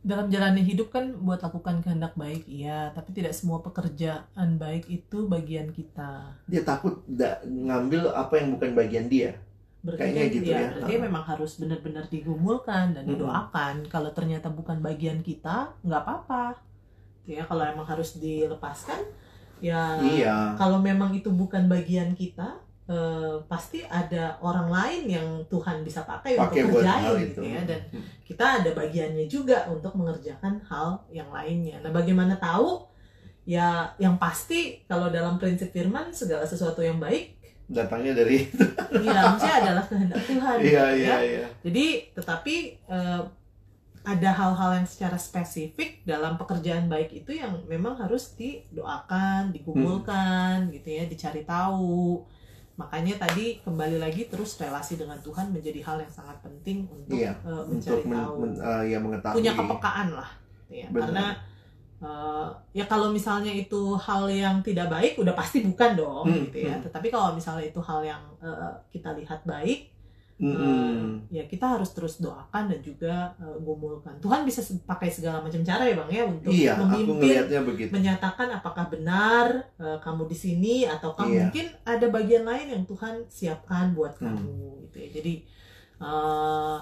[SPEAKER 3] dalam jalani hidup kan buat lakukan kehendak baik iya. Tapi tidak semua pekerjaan baik itu bagian kita.
[SPEAKER 2] Dia takut ngambil apa yang bukan bagian dia.
[SPEAKER 3] Berarti
[SPEAKER 2] Kayaknya gitu
[SPEAKER 3] ya,
[SPEAKER 2] ya.
[SPEAKER 3] berarti
[SPEAKER 2] Ha.
[SPEAKER 3] memang harus benar-benar digumulkan dan didoakan. Kalau ternyata bukan bagian kita nggak apa-apa. Ya kalau emang harus dilepaskan ya
[SPEAKER 2] iya.
[SPEAKER 3] kalau memang itu bukan bagian kita eh, pasti ada orang lain yang Tuhan bisa pakai,
[SPEAKER 2] pakai
[SPEAKER 3] untuk kerjain
[SPEAKER 2] itu
[SPEAKER 3] gitu ya dan
[SPEAKER 2] Hmm.
[SPEAKER 3] kita ada bagiannya juga untuk mengerjakan hal yang lainnya. Nah, bagaimana tahu? Ya, yang pasti kalau dalam prinsip firman segala sesuatu yang baik
[SPEAKER 2] datangnya dari
[SPEAKER 3] ya maksudnya adalah kehendak Tuhan.
[SPEAKER 2] iya
[SPEAKER 3] gitu
[SPEAKER 2] iya
[SPEAKER 3] ya.
[SPEAKER 2] iya
[SPEAKER 3] Jadi, tetapi eh, ada hal-hal yang secara spesifik dalam pekerjaan baik itu yang memang harus didoakan, digumulkan
[SPEAKER 2] Hmm.
[SPEAKER 3] gitu ya, dicari tahu. Makanya tadi kembali lagi terus relasi dengan Tuhan menjadi hal yang sangat penting untuk
[SPEAKER 2] Iya, untuk
[SPEAKER 3] mencari
[SPEAKER 2] men,
[SPEAKER 3] tahu
[SPEAKER 2] men- eh, ya mengetahui
[SPEAKER 3] punya kepekaan lah ya
[SPEAKER 2] Benar.
[SPEAKER 3] karena eh, ya kalau misalnya itu hal yang tidak baik udah pasti bukan dong
[SPEAKER 2] Hmm,
[SPEAKER 3] gitu ya
[SPEAKER 2] hmm.
[SPEAKER 3] tetapi kalau misalnya itu hal yang eh, kita lihat baik
[SPEAKER 2] Mm-mm.
[SPEAKER 3] eh, ya kita harus terus doakan dan juga eh, gumulkan Tuhan bisa pakai segala macam cara ya bang ya untuk
[SPEAKER 2] iya
[SPEAKER 3] memimpin
[SPEAKER 2] begitu
[SPEAKER 3] menyatakan apakah benar eh, kamu di sini ataukah
[SPEAKER 2] Iya.
[SPEAKER 3] mungkin ada bagian lain yang Tuhan siapkan buat
[SPEAKER 2] Hmm.
[SPEAKER 3] kamu gitu ya. Jadi eh,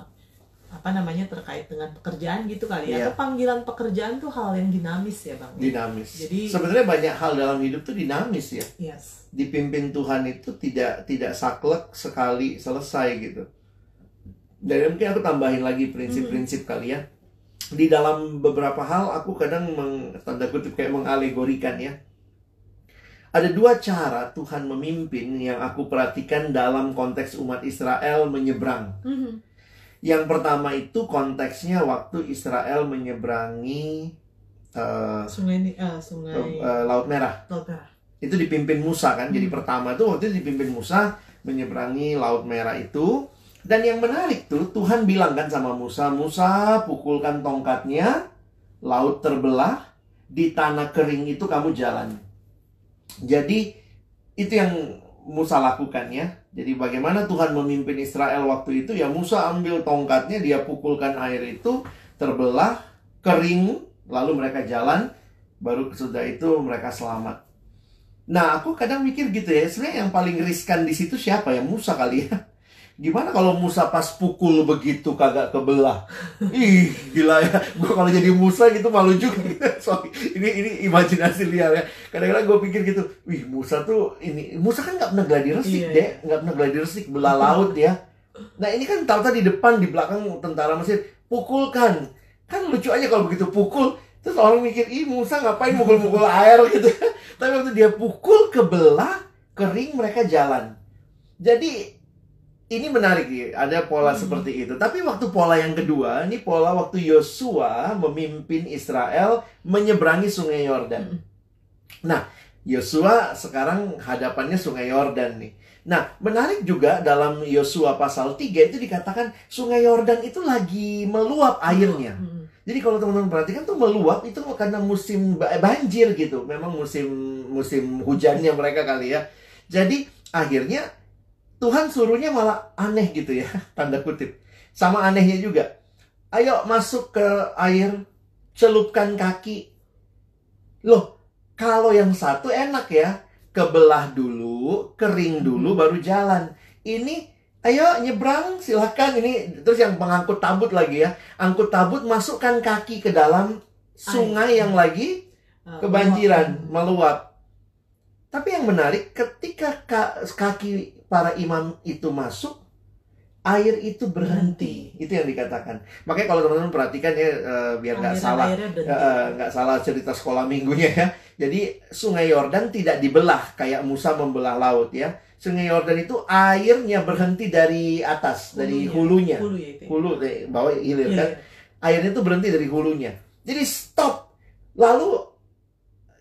[SPEAKER 3] apa namanya terkait dengan pekerjaan gitu kali ya.
[SPEAKER 2] Iya.
[SPEAKER 3] Atau panggilan pekerjaan tuh hal yang dinamis ya, Bang.
[SPEAKER 2] dinamis
[SPEAKER 3] Jadi-
[SPEAKER 2] sebenarnya banyak hal dalam hidup tuh dinamis ya
[SPEAKER 3] Yes.
[SPEAKER 2] dipimpin Tuhan itu tidak tidak saklek sekali selesai gitu. Dan mungkin aku tambahin lagi prinsip-prinsip kali ya. Di dalam beberapa hal aku kadang meng, tanda kutip kayak mengalegorikan ya. Ada dua cara Tuhan memimpin yang aku perhatikan dalam konteks umat Israel menyeberang.
[SPEAKER 3] Mhm.
[SPEAKER 2] Yang pertama itu konteksnya waktu Israel menyeberangi eh,
[SPEAKER 3] Sungai ini eh, sungai
[SPEAKER 2] eh, Laut Merah
[SPEAKER 3] Laut Merah.
[SPEAKER 2] itu dipimpin Musa kan. Jadi
[SPEAKER 3] Hmm.
[SPEAKER 2] pertama itu waktu itu dipimpin Musa menyeberangi Laut Merah itu. Dan yang menarik tuh Tuhan bilang kan sama Musa, Musa pukulkan tongkatnya, laut terbelah, di tanah kering itu kamu jalan. Jadi itu yang Musa lakukan ya. Jadi bagaimana Tuhan memimpin Israel waktu itu ya Musa ambil tongkatnya, dia pukulkan air itu terbelah, kering, lalu mereka jalan, baru sudah itu mereka selamat. Nah, aku kadang mikir gitu ya, sebenarnya yang paling riskan di situ siapa ya? Musa kali ya. Gimana kalau Musa pas pukul begitu kagak kebelah? Ih, gila ya. Gue kalau jadi Musa gitu malu juga. Sorry, ini ini imajinasi liar ya. Kadang-kadang gue pikir gitu, wih Musa tuh ini Musa kan nggak pernah gladi resik
[SPEAKER 3] Iya,
[SPEAKER 2] deh, nggak pernah gladi resik belah laut ya. Nah ini kan tahu di depan di belakang tentara Mesir pukulkan. Kan lucu aja kalau begitu pukul, terus orang mikir, ih Musa ngapain mukul-mukul air gitu. Tapi waktu dia pukul kebelah, kering mereka jalan. Jadi ini menarik ya, ada pola
[SPEAKER 3] Hmm.
[SPEAKER 2] seperti itu. Tapi waktu pola yang kedua, ini pola waktu Yosua memimpin Israel menyeberangi Sungai Yordan.
[SPEAKER 3] Mm.
[SPEAKER 2] Nah, Yosua sekarang hadapannya Sungai Yordan nih. Nah, menarik juga dalam Yosua pasal 3 itu dikatakan Sungai Yordan itu lagi meluap airnya.
[SPEAKER 3] Mm.
[SPEAKER 2] Jadi kalau teman-teman perhatikan tuh meluap itu karena musim ba- banjir gitu. Memang musim musim hujannya mereka kali ya. Jadi akhirnya Tuhan suruhnya malah aneh gitu ya, tanda kutip. Sama anehnya juga. Ayo masuk ke air, celupkan kaki. Loh, kalau yang satu enak ya, kebelah dulu, kering dulu baru jalan. Ini ayo nyebrang silahkan ini terus yang pengangkut tabut lagi ya angkut tabut masukkan kaki ke dalam sungai
[SPEAKER 3] Air.
[SPEAKER 2] yang lagi
[SPEAKER 3] Uh,
[SPEAKER 2] kebanjiran,
[SPEAKER 3] meluap.
[SPEAKER 2] Tapi yang menarik, ketika ka- kaki para imam itu masuk, air itu berhenti. Itu yang dikatakan. Makanya kalau teman-teman perhatikan ya, eh, biar nggak salah,
[SPEAKER 3] berhenti.
[SPEAKER 2] eh, eh, nggak salah cerita sekolah minggunya ya. Jadi Sungai Yordan tidak dibelah kayak Musa membelah laut ya. Sungai Yordan itu airnya berhenti dari atas, dari hulunya.
[SPEAKER 3] Hulu ya itu. ya.
[SPEAKER 2] Hulu, eh, bawah hilir kan
[SPEAKER 3] Hilir.
[SPEAKER 2] airnya itu berhenti dari hulunya. Jadi stop. Lalu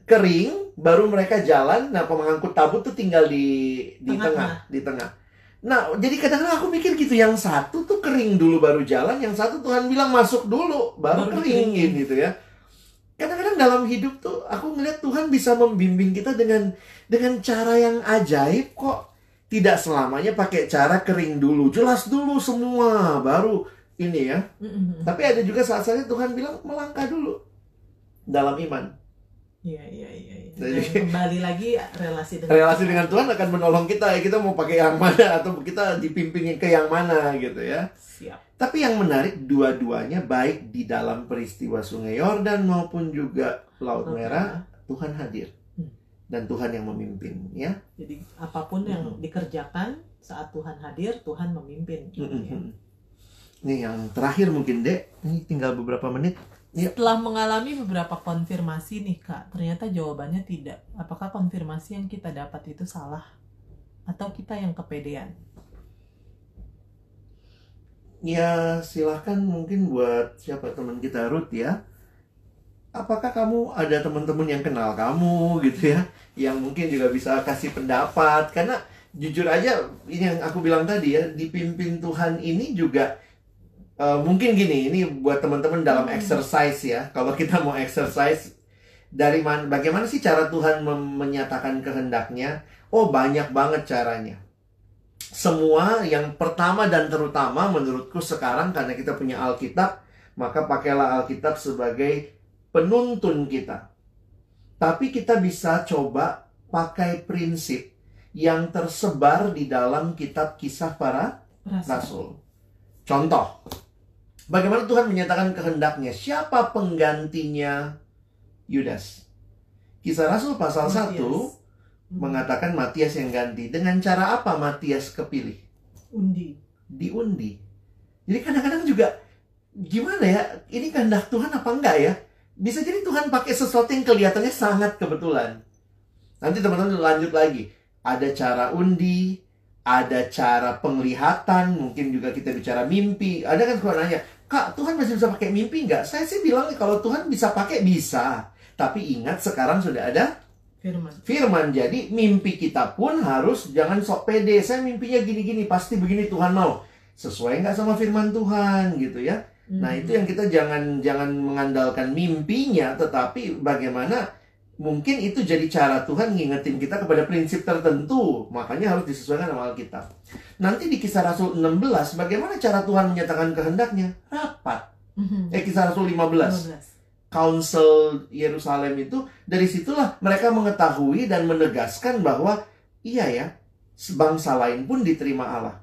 [SPEAKER 2] kering, baru mereka jalan. Nah, pengangkut tabut tuh tinggal di di
[SPEAKER 3] Tengah-tengah.
[SPEAKER 2] tengah, di tengah. Nah, jadi kadang-kadang aku mikir gitu, yang satu tuh kering dulu baru jalan, yang satu Tuhan bilang masuk dulu baru,
[SPEAKER 3] Baru
[SPEAKER 2] keringin
[SPEAKER 3] dikeringin.
[SPEAKER 2] gitu ya. Kadang-kadang dalam hidup tuh aku ngeliat Tuhan bisa membimbing kita dengan dengan cara yang ajaib kok. Tidak selamanya pakai cara kering dulu, jelas dulu semua, baru ini ya.
[SPEAKER 3] Mm-mm.
[SPEAKER 2] Tapi ada juga saat-saatnya Tuhan bilang melangkah dulu dalam iman.
[SPEAKER 3] Iya, iya, iya. iya.
[SPEAKER 2] Jadi-
[SPEAKER 3] kembali lagi relasi dengan
[SPEAKER 2] Relasi dengan Tuhan akan menolong kita ya kita mau pakai yang mana atau kita dipimpin ke yang mana gitu ya.
[SPEAKER 3] Siap.
[SPEAKER 2] Tapi yang menarik dua-duanya baik di dalam peristiwa Sungai Yordan maupun juga Laut Merah Tuhan hadir
[SPEAKER 3] Hmm.
[SPEAKER 2] dan Tuhan yang memimpin ya.
[SPEAKER 3] Jadi apa pun yang
[SPEAKER 2] Mm-mm.
[SPEAKER 3] dikerjakan saat Tuhan hadir, Tuhan memimpin. Ya.
[SPEAKER 2] Mm-mm. Nih yang terakhir mungkin Dek, ini tinggal beberapa menit. Iya.
[SPEAKER 3] Setelah mengalami beberapa konfirmasi nih kak, ternyata jawabannya tidak. Apakah konfirmasi yang kita dapat itu salah? Atau kita yang kepedean?
[SPEAKER 2] Ya silahkan mungkin buat siapa teman kita Ruth ya. Apakah kamu ada teman-teman yang kenal kamu gitu ya, yang mungkin juga bisa kasih pendapat? Karena jujur aja ini yang aku bilang tadi ya, dipimpin Tuhan ini juga eh, mungkin gini, ini buat teman-teman dalam
[SPEAKER 3] Hmm.
[SPEAKER 2] exercise ya. Kalau kita mau exercise dari mana, bagaimana sih cara Tuhan menyatakan kehendaknya? Oh banyak banget caranya semua yang pertama dan terutama menurutku sekarang karena kita punya Alkitab, maka pakailah Alkitab sebagai penuntun kita. Tapi kita bisa coba pakai prinsip yang tersebar di dalam kitab kisah para
[SPEAKER 3] Rasa.
[SPEAKER 2] rasul. Contoh, bagaimana Tuhan menyatakan kehendaknya? Siapa penggantinya Yudas? Kisah Rasul pasal 1
[SPEAKER 3] Matias.
[SPEAKER 2] mengatakan Matias yang ganti. Dengan cara apa Matias kepilih?
[SPEAKER 3] undi.
[SPEAKER 2] Diundi. Jadi kadang-kadang juga gimana ya? Ini kehendak Tuhan apa enggak ya? Bisa jadi Tuhan pakai sesuatu yang kelihatannya sangat kebetulan. Nanti teman-teman lanjut lagi. Ada cara undi, ada cara penglihatan, mungkin juga kita bicara mimpi. Ada kan suka nanya, Kak, Tuhan masih bisa pakai mimpi nggak? Saya sih bilang kalau Tuhan bisa pakai, bisa. Tapi ingat sekarang sudah ada
[SPEAKER 3] Firman.
[SPEAKER 2] firman. Jadi mimpi kita pun harus jangan sok pede. Saya mimpinya gini-gini, pasti begini Tuhan mau. Sesuai nggak sama firman Tuhan gitu ya. Nah
[SPEAKER 3] Hmm.
[SPEAKER 2] itu yang kita jangan jangan mengandalkan mimpinya, tetapi bagaimana mungkin itu jadi cara Tuhan ngingetin kita kepada prinsip tertentu. Makanya harus disesuaikan sama Alkitab. Nanti di kisah Rasul 16, bagaimana cara Tuhan menyatakan kehendaknya? Rapat.
[SPEAKER 3] Mhm.
[SPEAKER 2] Eh kisah Rasul 15.
[SPEAKER 3] 15.
[SPEAKER 2] Council Yerusalem itu dari situlah mereka mengetahui dan menegaskan bahwa iya ya, bangsa lain pun diterima Allah.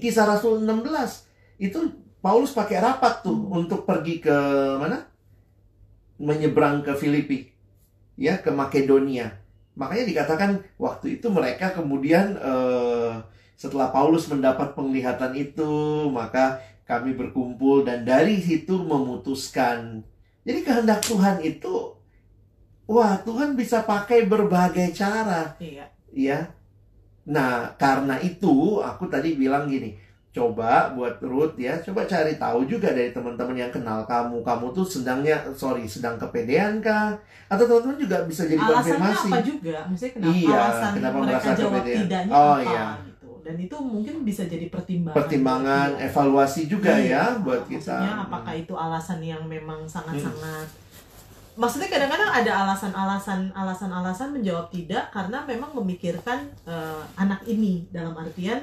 [SPEAKER 2] Kisah Rasul 16 itu Paulus pakai rapat tuh
[SPEAKER 3] Hmm.
[SPEAKER 2] untuk pergi ke mana? Menyeberang ke Filipi. Ya, ke Makedonia. Makanya dikatakan waktu itu mereka kemudian eh, setelah Paulus mendapat penglihatan itu, maka kami berkumpul dan dari situ memutuskan. Jadi kehendak Tuhan itu wah, Tuhan bisa pakai berbagai cara,
[SPEAKER 3] Iya.
[SPEAKER 2] ya. Nah, karena itu aku tadi bilang gini, coba buat Ruth ya, coba cari tahu juga dari teman-teman yang kenal kamu. Kamu tuh sedangnya sorry, sedang kepedean kah? Atau teman-teman juga bisa jadi
[SPEAKER 3] Alasannya
[SPEAKER 2] konfirmasi.
[SPEAKER 3] apa juga? Maksudnya kenapa
[SPEAKER 2] Iya,
[SPEAKER 3] alasan
[SPEAKER 2] kenapa
[SPEAKER 3] mereka jawab
[SPEAKER 2] kepedean?
[SPEAKER 3] tidaknya
[SPEAKER 2] Oh,
[SPEAKER 3] apa
[SPEAKER 2] iya.
[SPEAKER 3] gitu. Dan itu mungkin bisa jadi pertimbangan.
[SPEAKER 2] Pertimbangan,
[SPEAKER 3] Iya.
[SPEAKER 2] evaluasi juga
[SPEAKER 3] Iya.
[SPEAKER 2] ya buat kita.
[SPEAKER 3] Maksudnya apakah itu alasan yang memang sangat-sangat Maksudnya kadang-kadang ada alasan-alasan alasan-alasan menjawab tidak karena memang memikirkan eh, anak ini dalam artian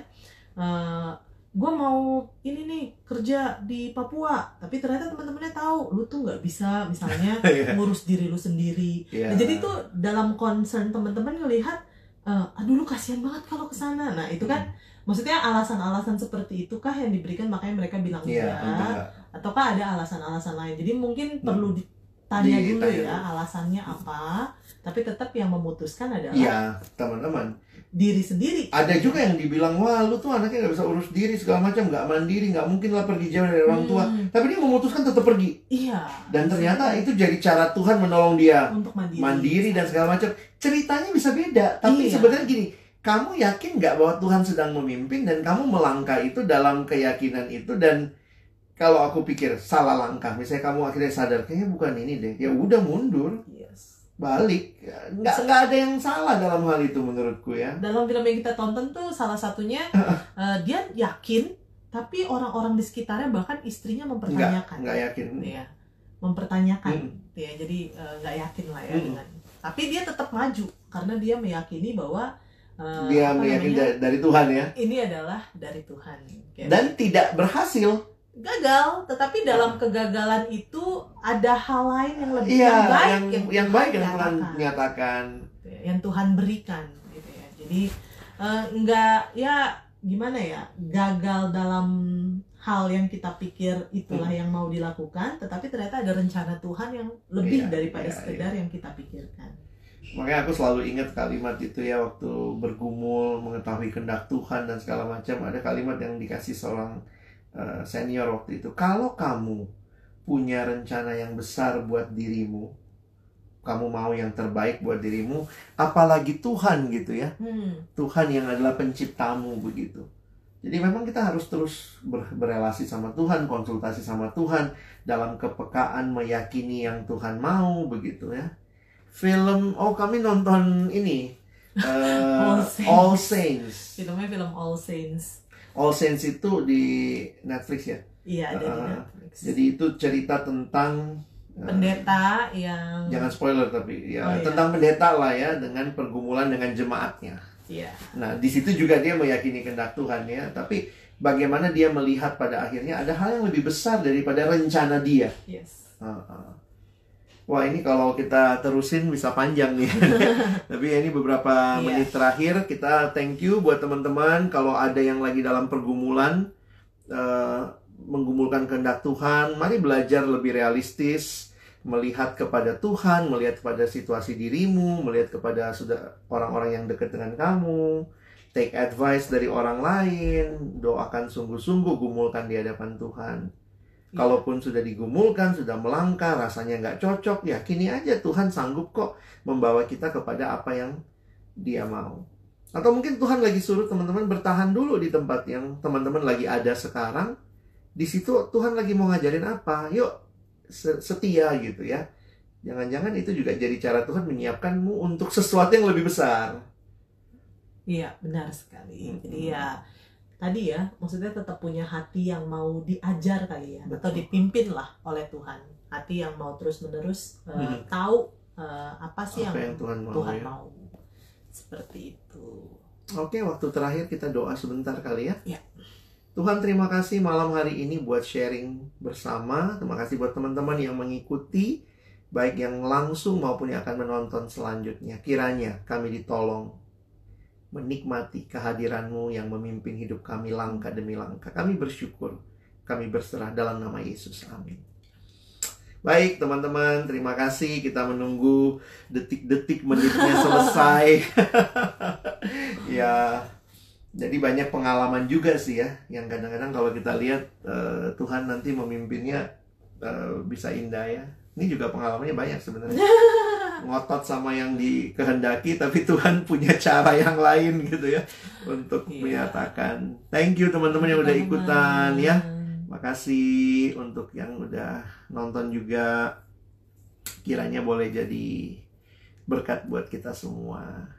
[SPEAKER 3] gue mau ini nih kerja di Papua tapi ternyata teman-temannya tahu lu tuh nggak bisa misalnya
[SPEAKER 2] Iya.
[SPEAKER 3] ngurus diri lu sendiri
[SPEAKER 2] Iya.
[SPEAKER 3] Nah, jadi tuh dalam concern teman-teman ngelihat, eh, aduh lu kasihan banget kalau ke sana. Nah itu kan, maksudnya alasan-alasan seperti itukah yang diberikan makanya mereka bilang
[SPEAKER 2] Iya,
[SPEAKER 3] iya,
[SPEAKER 2] tentu nggak.
[SPEAKER 3] ataukah ada alasan-alasan lain. Jadi mungkin
[SPEAKER 2] Hmm.
[SPEAKER 3] perlu ditanya dulu ya alasannya apa. Tapi tetap yang memutuskan adalah
[SPEAKER 2] Iya, teman-teman.
[SPEAKER 3] Diri sendiri.
[SPEAKER 2] Ada juga yang dibilang, wah lu tuh anaknya nggak bisa urus diri segala macam, nggak mandiri, nggak mungkin lah pergi jauh dari orang tua.
[SPEAKER 3] Hmm,
[SPEAKER 2] Tapi dia memutuskan tetap pergi.
[SPEAKER 3] Iya.
[SPEAKER 2] Dan ternyata itu jadi cara Tuhan menolong dia
[SPEAKER 3] untuk mandiri.
[SPEAKER 2] mandiri dan segala macam. Ceritanya bisa beda, tapi
[SPEAKER 3] Iya.
[SPEAKER 2] sebenarnya gini, kamu yakin nggak bahwa Tuhan sedang memimpin dan kamu melangkah itu dalam keyakinan itu dan kalau aku pikir salah langkah, misalnya kamu akhirnya sadar kayaknya bukan ini deh, ya udah mundur. Balik, nggak nggak ada yang salah dalam hal itu menurutku ya.
[SPEAKER 3] Dalam film yang kita tonton tuh salah satunya eh, dia yakin, tapi orang-orang di sekitarnya bahkan istrinya
[SPEAKER 2] Nggak,
[SPEAKER 3] mempertanyakan.
[SPEAKER 2] nggak yakin.
[SPEAKER 3] ya mempertanyakan
[SPEAKER 2] Mm.
[SPEAKER 3] ya jadi eh, nggak yakin lah ya
[SPEAKER 2] Mm.
[SPEAKER 3] dengan tapi dia tetap maju karena dia meyakini bahwa eh,
[SPEAKER 2] Dia meyakini
[SPEAKER 3] namanya,
[SPEAKER 2] dari, Tuhan ya,
[SPEAKER 3] ini adalah dari Tuhan Kayak
[SPEAKER 2] dan tidak berhasil.
[SPEAKER 3] gagal tetapi dalam kegagalan itu ada hal lain yang lebih
[SPEAKER 2] Iya,
[SPEAKER 3] yang baik
[SPEAKER 2] yang yang baik yang Tuhan nyatakan.
[SPEAKER 3] gitu ya, yang Tuhan berikan gitu ya jadi eh, nggak ya gimana ya gagal dalam hal yang kita pikir itulah
[SPEAKER 2] Hmm.
[SPEAKER 3] yang mau dilakukan tetapi ternyata ada rencana Tuhan yang lebih
[SPEAKER 2] Iya,
[SPEAKER 3] daripada
[SPEAKER 2] iya,
[SPEAKER 3] sekedar yang kita pikirkan
[SPEAKER 2] Makanya aku selalu ingat kalimat itu ya waktu bergumul mengetahui kehendak Tuhan dan segala macam. Ada kalimat yang dikasih seorang uh, senior waktu itu. Kalau kamu punya rencana yang besar buat dirimu, kamu mau yang terbaik buat dirimu, apalagi Tuhan gitu ya.
[SPEAKER 3] hmm.
[SPEAKER 2] Tuhan yang adalah penciptamu begitu. Jadi memang kita harus terus ber- berelasi sama Tuhan, konsultasi sama Tuhan dalam kepekaan meyakini yang Tuhan mau begitu ya. Film oh kami nonton ini eh,
[SPEAKER 3] All Saints.
[SPEAKER 2] All Saints.
[SPEAKER 3] filmnya film All Saints
[SPEAKER 2] All Saints itu di Netflix ya.
[SPEAKER 3] Iya ada di
[SPEAKER 2] Ah,
[SPEAKER 3] Netflix
[SPEAKER 2] Jadi itu cerita tentang eh,
[SPEAKER 3] pendeta yang
[SPEAKER 2] jangan spoiler tapi ya
[SPEAKER 3] Oh, iya.
[SPEAKER 2] tentang pendeta lah ya dengan pergumulan dengan jemaatnya.
[SPEAKER 3] iya
[SPEAKER 2] Nah, di situ juga dia meyakini kehendak Tuhan ya, tapi bagaimana dia melihat pada akhirnya ada hal yang lebih besar daripada rencana dia.
[SPEAKER 3] yes
[SPEAKER 2] Ah, ah. Wah, ini kalau kita terusin bisa panjang nih. tapi ini beberapa
[SPEAKER 3] Iya.
[SPEAKER 2] menit terakhir kita thank you buat teman-teman kalau ada yang lagi dalam pergumulan eh, menggumulkan kehendak Tuhan, mari belajar lebih realistis melihat kepada Tuhan, melihat kepada situasi dirimu, melihat kepada sudah orang-orang yang dekat dengan kamu, take advice dari orang lain, doakan sungguh-sungguh, gumulkan di hadapan Tuhan. Kalaupun sudah digumulkan, sudah melangkah, rasanya nggak cocok, yakini aja Tuhan sanggup kok membawa kita kepada apa yang Dia mau. Atau mungkin Tuhan lagi suruh teman-teman bertahan dulu di tempat yang teman-teman lagi ada sekarang. Di situ Tuhan lagi mau ngajarin apa? Yuk se- setia gitu ya. Jangan-jangan itu juga jadi cara Tuhan menyiapkanmu untuk sesuatu yang lebih besar.
[SPEAKER 3] Iya, benar sekali.
[SPEAKER 2] Hmm.
[SPEAKER 3] Jadi ya tadi ya, maksudnya tetap punya hati yang mau diajar kali ya, atau
[SPEAKER 2] Betul.
[SPEAKER 3] dipimpin lah oleh Tuhan. Hati yang mau terus-menerus uh,
[SPEAKER 2] Hmm.
[SPEAKER 3] tahu uh, apa sih
[SPEAKER 2] apa
[SPEAKER 3] yang,
[SPEAKER 2] yang Tuhan mau
[SPEAKER 3] Tuhan
[SPEAKER 2] ya.
[SPEAKER 3] mau. Seperti itu.
[SPEAKER 2] Oke, waktu terakhir kita doa sebentar kali ya.
[SPEAKER 3] Ya.
[SPEAKER 2] Tuhan terima kasih malam hari ini buat sharing bersama. Terima kasih buat teman-teman yang mengikuti baik yang langsung maupun yang akan menonton selanjutnya. Kiranya kami ditolong menikmati kehadiranmu yang memimpin hidup kami langkah demi langkah. Kami bersyukur. Kami berserah dalam nama Yesus. Amin. Baik teman-teman, terima kasih. Kita menunggu detik-detik menitnya selesai. ya, Jadi banyak pengalaman juga sih ya, yang kadang-kadang kalau kita lihat eh, Tuhan nanti memimpinnya eh, bisa indah ya. Ini juga pengalamannya banyak sebenarnya. Ngotot sama yang dikehendaki, tapi Tuhan punya cara yang lain gitu ya untuk
[SPEAKER 3] Iya.
[SPEAKER 2] menyatakan. Thank you teman-teman yang udah ikutan ya. Makasih untuk yang udah nonton juga. Kiranya boleh jadi berkat buat kita semua.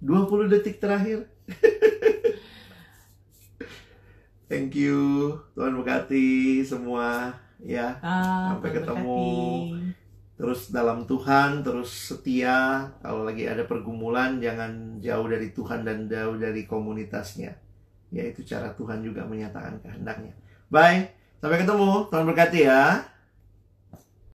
[SPEAKER 2] 20 detik terakhir. Thank you. Tuhan berkati semua ya.
[SPEAKER 3] Ah,
[SPEAKER 2] Sampai
[SPEAKER 3] Tuhan
[SPEAKER 2] ketemu.
[SPEAKER 3] berkati.
[SPEAKER 2] Terus dalam Tuhan, terus setia. Kalau lagi ada pergumulan, jangan jauh dari Tuhan dan jauh dari komunitasnya. Yaitu cara Tuhan juga menyatakan kehendaknya. Bye. Sampai ketemu. Tuhan berkati ya.